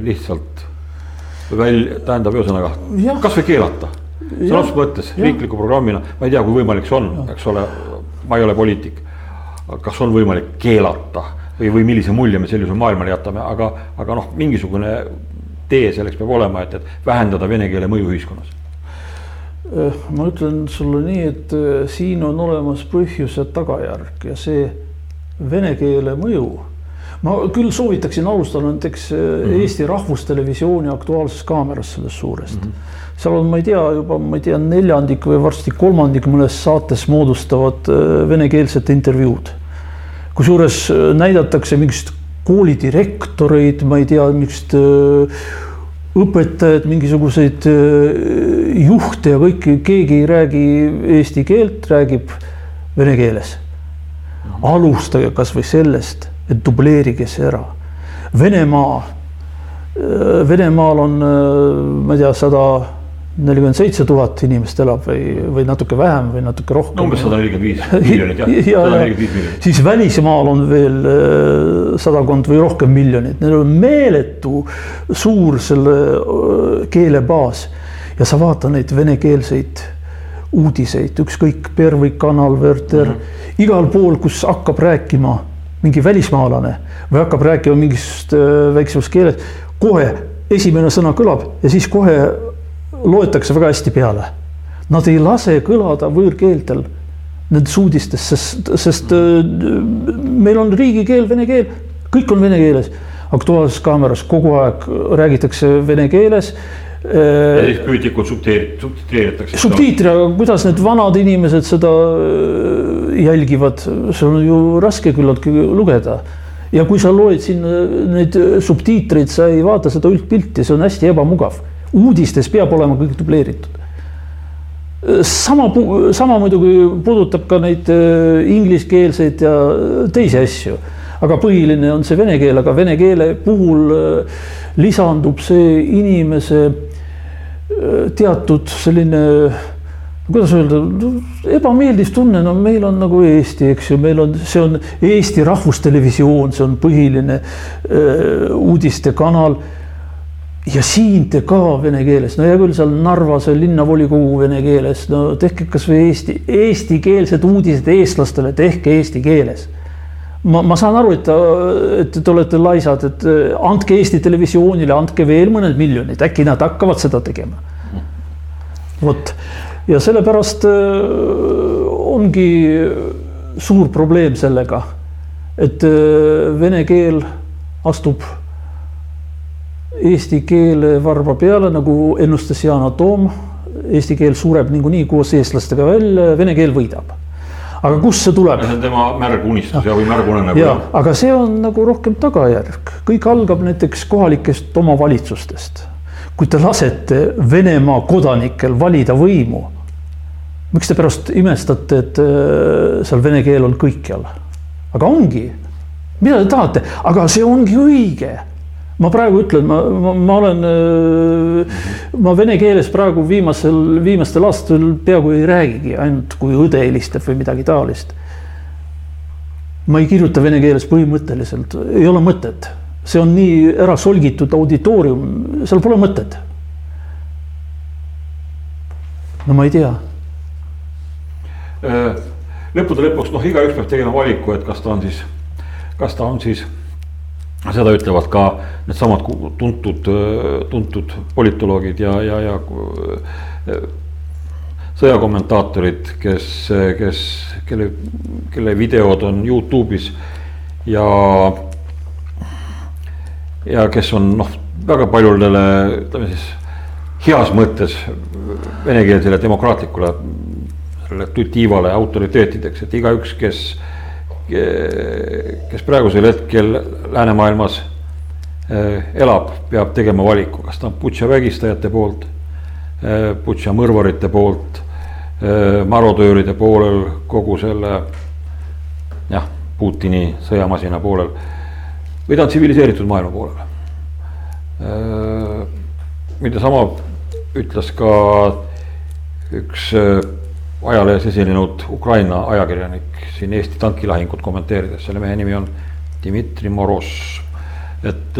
lihtsalt välja, tähendab ühesõnaga kasvõi keelata. sõna otseses mõttes riikliku programmina, ma ei tea, kui võimalik see on, eks ole, ma ei ole poliitik. kas on võimalik keelata või, või millise mulje me sellisel maailmale jätame, aga, aga noh, mingisugune tee selleks peab olema, et, et vähendada vene keele mõju ühiskonnas. Äh, ma ütlen sulle nii, et äh, siin on olemas põhjus ja tagajärg ja see vene keele mõju. Ma küll soovitaksin alustada näiteks mm -hmm. Eesti Rahvustelevisiooni Aktuaalses Kaameras sellest suurest mm. -hmm seal on, ma ei tea, juba ma ei tea, neljandik või varsti kolmandik mõnes saates moodustavad äh, venekeelset intervjuud. kusjuures näidatakse mingist koolidirektoreid, ma ei tea, mingist õpetajad, mingisuguseid juhte ja kõiki, keegi ei räägi eesti keelt, räägib vene keeles alustage kasvõi sellest, et dubleerige see ära. Venemaa, Venemaal on, ma ei tea, sada nelikümmend seitse tuhat inimest elab või, või natuke vähem või natuke rohkem. umbes sada nelikümmend viis miljonit jah ja, sada nelikümmend viis miljonit. siis välismaal on veel sadakond või rohkem miljonit, neil on meeletu suur selle keelebaas ja sa vaata neid venekeelseid uudiseid, ükskõik, Pervõi kanal, Werther mm, -hmm. igal pool, kus hakkab rääkima mingi välismaalane või hakkab rääkima mingist äh, väiksemas keeles, kohe esimene sõna kõlab ja siis kohe loetakse väga hästi peale. Nad ei lase kõlada võõrkeeltel nendes uudistes, sest, sest äh, meil on riigikeel, vene keel, kõik on vene keeles. Aktuaalses Kaameras kogu aeg räägitakse vene keeles ja siis püütlikult subtitreeritakse. subtiitri, aga kuidas need vanad inimesed seda äh, jälgivad, see on ju raske küllaltki lugeda. ja kui sa loed sinna neid subtiitreid, sa ei vaata seda üldpilti, see on hästi ebamugav. uudistes peab olema kõik dubleeritud. sama, sama muidugi puudutab ka neid äh, ingliskeelseid ja teisi asju aga põhiline on see vene keel, aga vene keele puhul äh, lisandub see inimese teatud selline kuidas öelda, ebameeldiv tunne, no meil on nagu Eesti, eks ju, meil on, see on Eesti Rahvustelevisioon, see on põhiline öö, uudistekanal. ja siin te ka vene keeles, no hea küll, seal Narva see linnavolikogu vene keeles, no tehke kasvõi eesti, eestikeelsed uudised eestlastele, tehke eesti keeles ma, ma saan aru, et, et te olete laisad, et äh, andke Eesti Televisioonile, andke veel mõned miljonid, äkki nad hakkavad seda tegema. Vot ja sellepärast äh, ongi suur probleem sellega, et äh, vene keel astub eesti keele varba peale, nagu ennustas Yana Toom. Eesti keel sureb niikuinii koos eestlastega välja, vene keel võidab aga kust see tuleb? see on tema märg unistus ja, või märg unenägu. ja, aga see on nagu rohkem tagajärg, kõik algab näiteks kohalikest omavalitsustest. Kui te lasete Venemaa kodanikel valida võimu, miks te pärast imestate, et äh, seal vene keel on kõikjal? aga ongi, mida te tahate, aga see ongi õige. Ma praegu ütlen, ma, ma, ma olen, äh, ma vene keeles praegu viimasel, viimastel aastatel peaaegu ei räägigi, ainult kui õde helistab või midagi taolist. ma ei kirjuta vene keeles põhimõtteliselt, ei ole mõtet, see on nii ära solgitud auditoorium, seal pole mõtet. no ma ei tea. Äh, lõppude lõpuks noh, igaüks peab tegema valiku, et kas ta on siis, kas ta on siis seda ütlevad ka needsamad tuntud, tuntud politoloogid ja, ja, ja sõjakommentaatorid, kes, kes, kelle, kelle videod on Youtube'is ja, ja kes on noh, väga paljudele, ütleme siis heas mõttes venekeelsele demokraatlikule sellele tutivale autoriteetideks, et igaüks, kes kes praegusel hetkel läänemaailmas eh, elab, peab tegema valiku, kas ta on Butša vägistajate poolt, eh, Butša mõrvarite poolt, eh, marodööride poolel, kogu selle jah, Putini sõjamasina poolel või ta on tsiviliseeritud maailma poolel. mida sama ütles ka üks ajalehes esinenud Ukraina ajakirjanik siin Eesti tankilahingut kommenteerides, selle mehe nimi on Dmitri Moroz. et,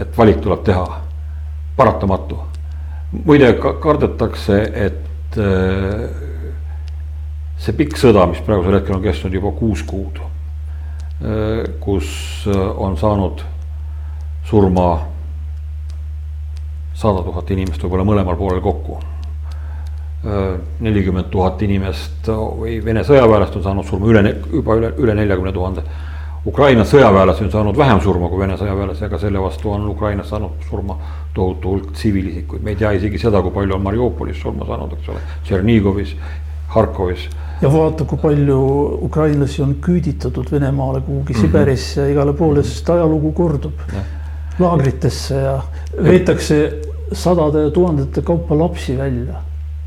et valik tuleb teha, paratamatu. muide kardetakse, et see pikk sõda, mis praegusel hetkel on kestnud juba kuus kuud, kus on saanud surma sada tuhat inimest võib-olla mõlemal poolel kokku nelikümmend tuhat inimest või Vene sõjaväelast on saanud surma üle, juba üle, üle neljakümne tuhande. Ukraina sõjaväelasi on saanud vähem surma kui Vene sõjaväelasi, aga selle vastu on Ukrainas saanud surma tohutu hulk tsiviilisikuid, me ei tea isegi seda, kui palju on Mariupolis surma saanud, eks ole, Tšernigovis, Harkovis. Ja vaata, kui palju ukrainlasi on küüditatud Venemaale kuhugi mm -hmm. Siberisse ja igale poole, sest ajalugu kordub. laagritesse ja veetakse sadade ja tuhandete kaupa lapsi välja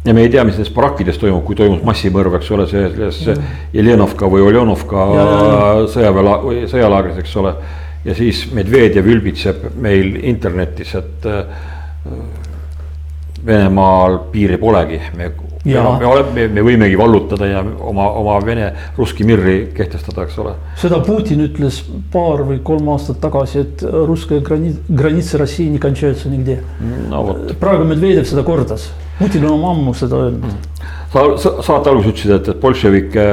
ja me ei tea, mis nendes barakkides toimub, kui toimus massimõrv, eks ole, selles mm. Jelenovka või Oljonovka sõjaväe või sõjalaagris, eks ole. ja siis Medvedjev ülbitseb meil internetis, et äh, Venemaal piiri polegi, me, me oleme, me võimegi vallutada ja oma, oma Vene russki mirri kehtestada, eks ole. seda Putin ütles paar või kolm aastat tagasi, et russkaja granitsa Rossii не кончается nigде no,. praegu Medvedjev seda kordas Putin on ammu seda öelnud. sa, sa saate alguses ütlesid, et, et bolševike,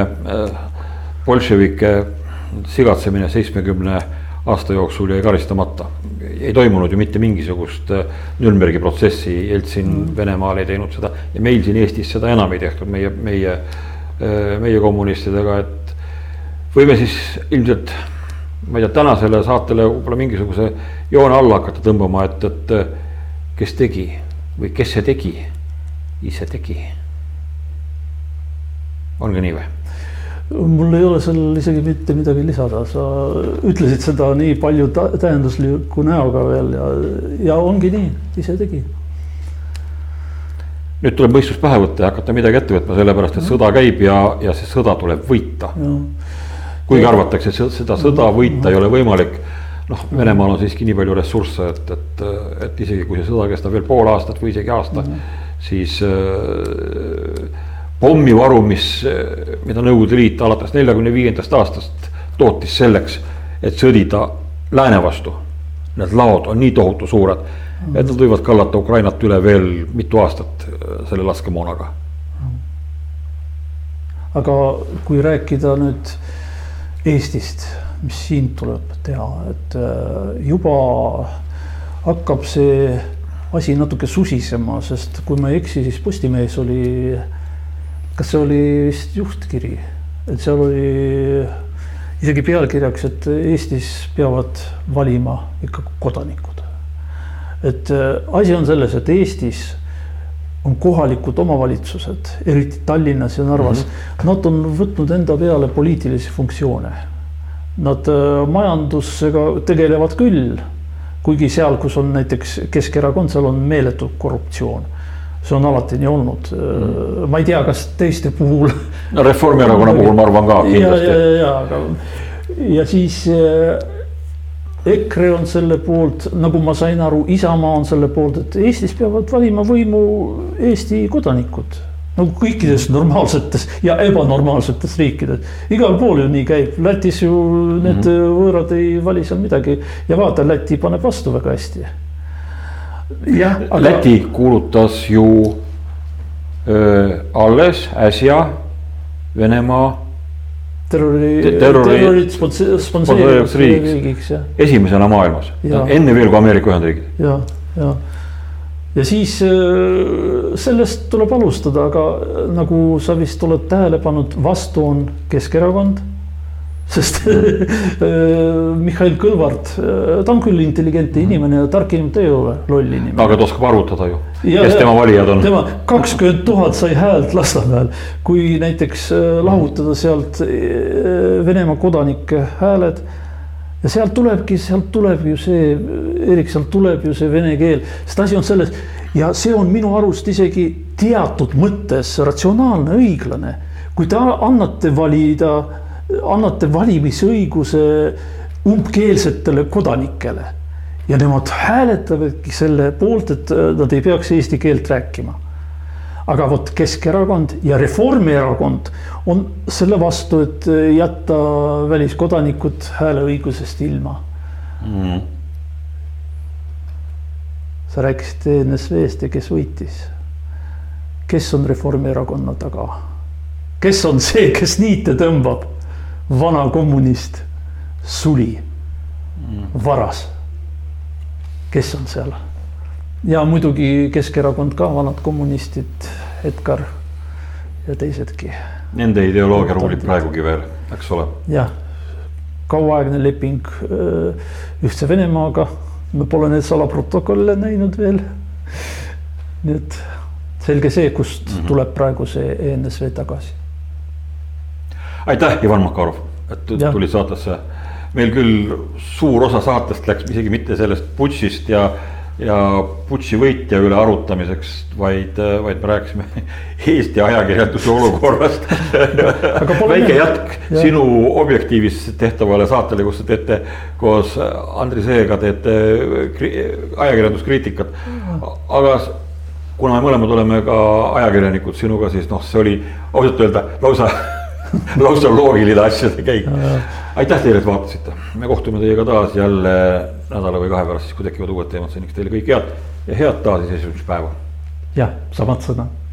bolševike sigatsemine seitsmekümne aasta jooksul jäi karistamata. ei toimunud ju mitte mingisugust äh, Nürnbergi protsessi, Jeltsin mm. Venemaal ei teinud seda ja meil siin Eestis seda enam ei tehtud, meie, meie, äh, meie kommunistidega, et võime siis ilmselt ma ei tea, tänasele saatele võib-olla mingisuguse joone alla hakata tõmbama, et, et äh, kes tegi või kes see tegi ise tegi. on ka nii või? Mul ei ole sellele isegi mitte midagi lisada, sa ütlesid seda nii palju tähendusliku näoga veel ja, ja ongi nii, ise tegi. nüüd tuleb mõistus pähe võtta ja hakata midagi ette võtma, sellepärast et sõda käib ja, ja see sõda tuleb võita. kuigi arvatakse, et seda sõda võita ei ole võimalik. Noh, Venemaal on siiski nii palju ressursse, et, et, et isegi kui see sõda kestab veel pool aastat või isegi aasta mm, -hmm siis äh, pommivaru, mis, mida Nõukogude Liit alates neljakümne viiendast aastast tootis selleks, et sõdida lääne vastu. Need laod on nii tohutu suured, et nad võivad kallata Ukrainat üle veel mitu aastat äh, selle laskemoonaga. aga kui rääkida nüüd Eestist, mis siin tuleb teha, et äh, juba hakkab see asi natuke susisema, sest kui ma ei eksi, siis Postimehes oli, kas see oli vist juhtkiri, et seal oli isegi pealkirjaks, et Eestis peavad valima ikka kodanikud. et äh, asi on selles, et Eestis on kohalikud omavalitsused, eriti Tallinnas ja Narvas mm, -hmm. nad on võtnud enda peale poliitilisi funktsioone. Nad äh, majandusega tegelevad küll kuigi seal, kus on näiteks Keskerakond, seal on meeletu korruptsioon see on alati nii olnud mm.. ma ei tea, kas teiste puhul. no Reformierakonna puhul ma arvan ka kindlasti. ja, ja, ja, aga ja siis äh, EKRE on selle poolt, nagu ma sain aru, Isamaa on selle poolt, et Eestis peavad valima võimu Eesti kodanikud nagu kõikides normaalsetes ja ebanormaalsetes riikides. igal pool ju nii käib, Lätis ju need mm -hmm. võõrad ei vali seal midagi ja vaata, Läti paneb vastu väga hästi. Aga.... Läti kuulutas ju öö, alles äsja Venemaa terrori, terrorit sponseerivaks riigiks, jah. esimesena maailmas, enne veel kui Ameerika Ühendriigid. ja, ja ja siis sellest tuleb alustada, aga nagu sa vist oled tähele pannud, vastu on Keskerakond. Sest äh, Mihhail Kõlvart, ta on küll intelligentne inimene ja tark inimene, ta ei ole loll inimene. aga ta oskab arvutada ju, kes tema valijad on. tema kakskümmend tuhat sai häält Lasnamäel, kui näiteks lahutada sealt Venemaa kodanike hääled ja sealt tulebki, sealt tuleb ju see, Erik, sealt tuleb ju see vene keel, sest asi on selles ja see on minu arust isegi teatud mõttes ratsionaalne, õiglane. kui te annate valida, annate valimisõiguse umbkeelsetele kodanikele ja nemad hääletavadki selle poolt, et nad ei peaks eesti keelt rääkima aga vot Keskerakond ja Reformierakond on selle vastu, et jätta väliskodanikud hääleõigusest ilma mm.. sa rääkisid ENSV-st ja kes võitis? kes on Reformierakonna taga? kes on see, kes niite tõmbab? Vana kommunist, suli mm., varas. kes on seal? ja muidugi Keskerakond ka, vanad kommunistid Edgar ja teisedki. Nende ideoloogia ruulib praegugi veel, eks ole? jah, kauaaegne leping Ühtse Venemaaga, me pole neid salaprotokolle näinud veel. nii et selge see, kust mm -hmm. tuleb praegu see ENSV tagasi. Aitäh, Ivan Makarov, et tulid saatesse. meil küll suur osa saatest läks isegi mitte sellest putšist ja ja Butši võitja üle arutamiseks, vaid, vaid me rääkisime Eesti ajakirjanduse olukorrast väike jätk ja. sinu Objektiivis tehtavale saatele, kus te teete koos Andri Seega teete ajakirjanduskriitikat. aga kuna me mõlemad oleme ka ajakirjanikud sinuga, siis noh, see oli ausalt öelda lausa lausa loogiline asjade käik. aitäh teile, et vaatasite, me kohtume teiega taas jälle nädala või kahe pärast, siis kui tekivad uued teemad, seniks teile kõike head ja head taasiseseisvumispäeva. jah, samad sõnad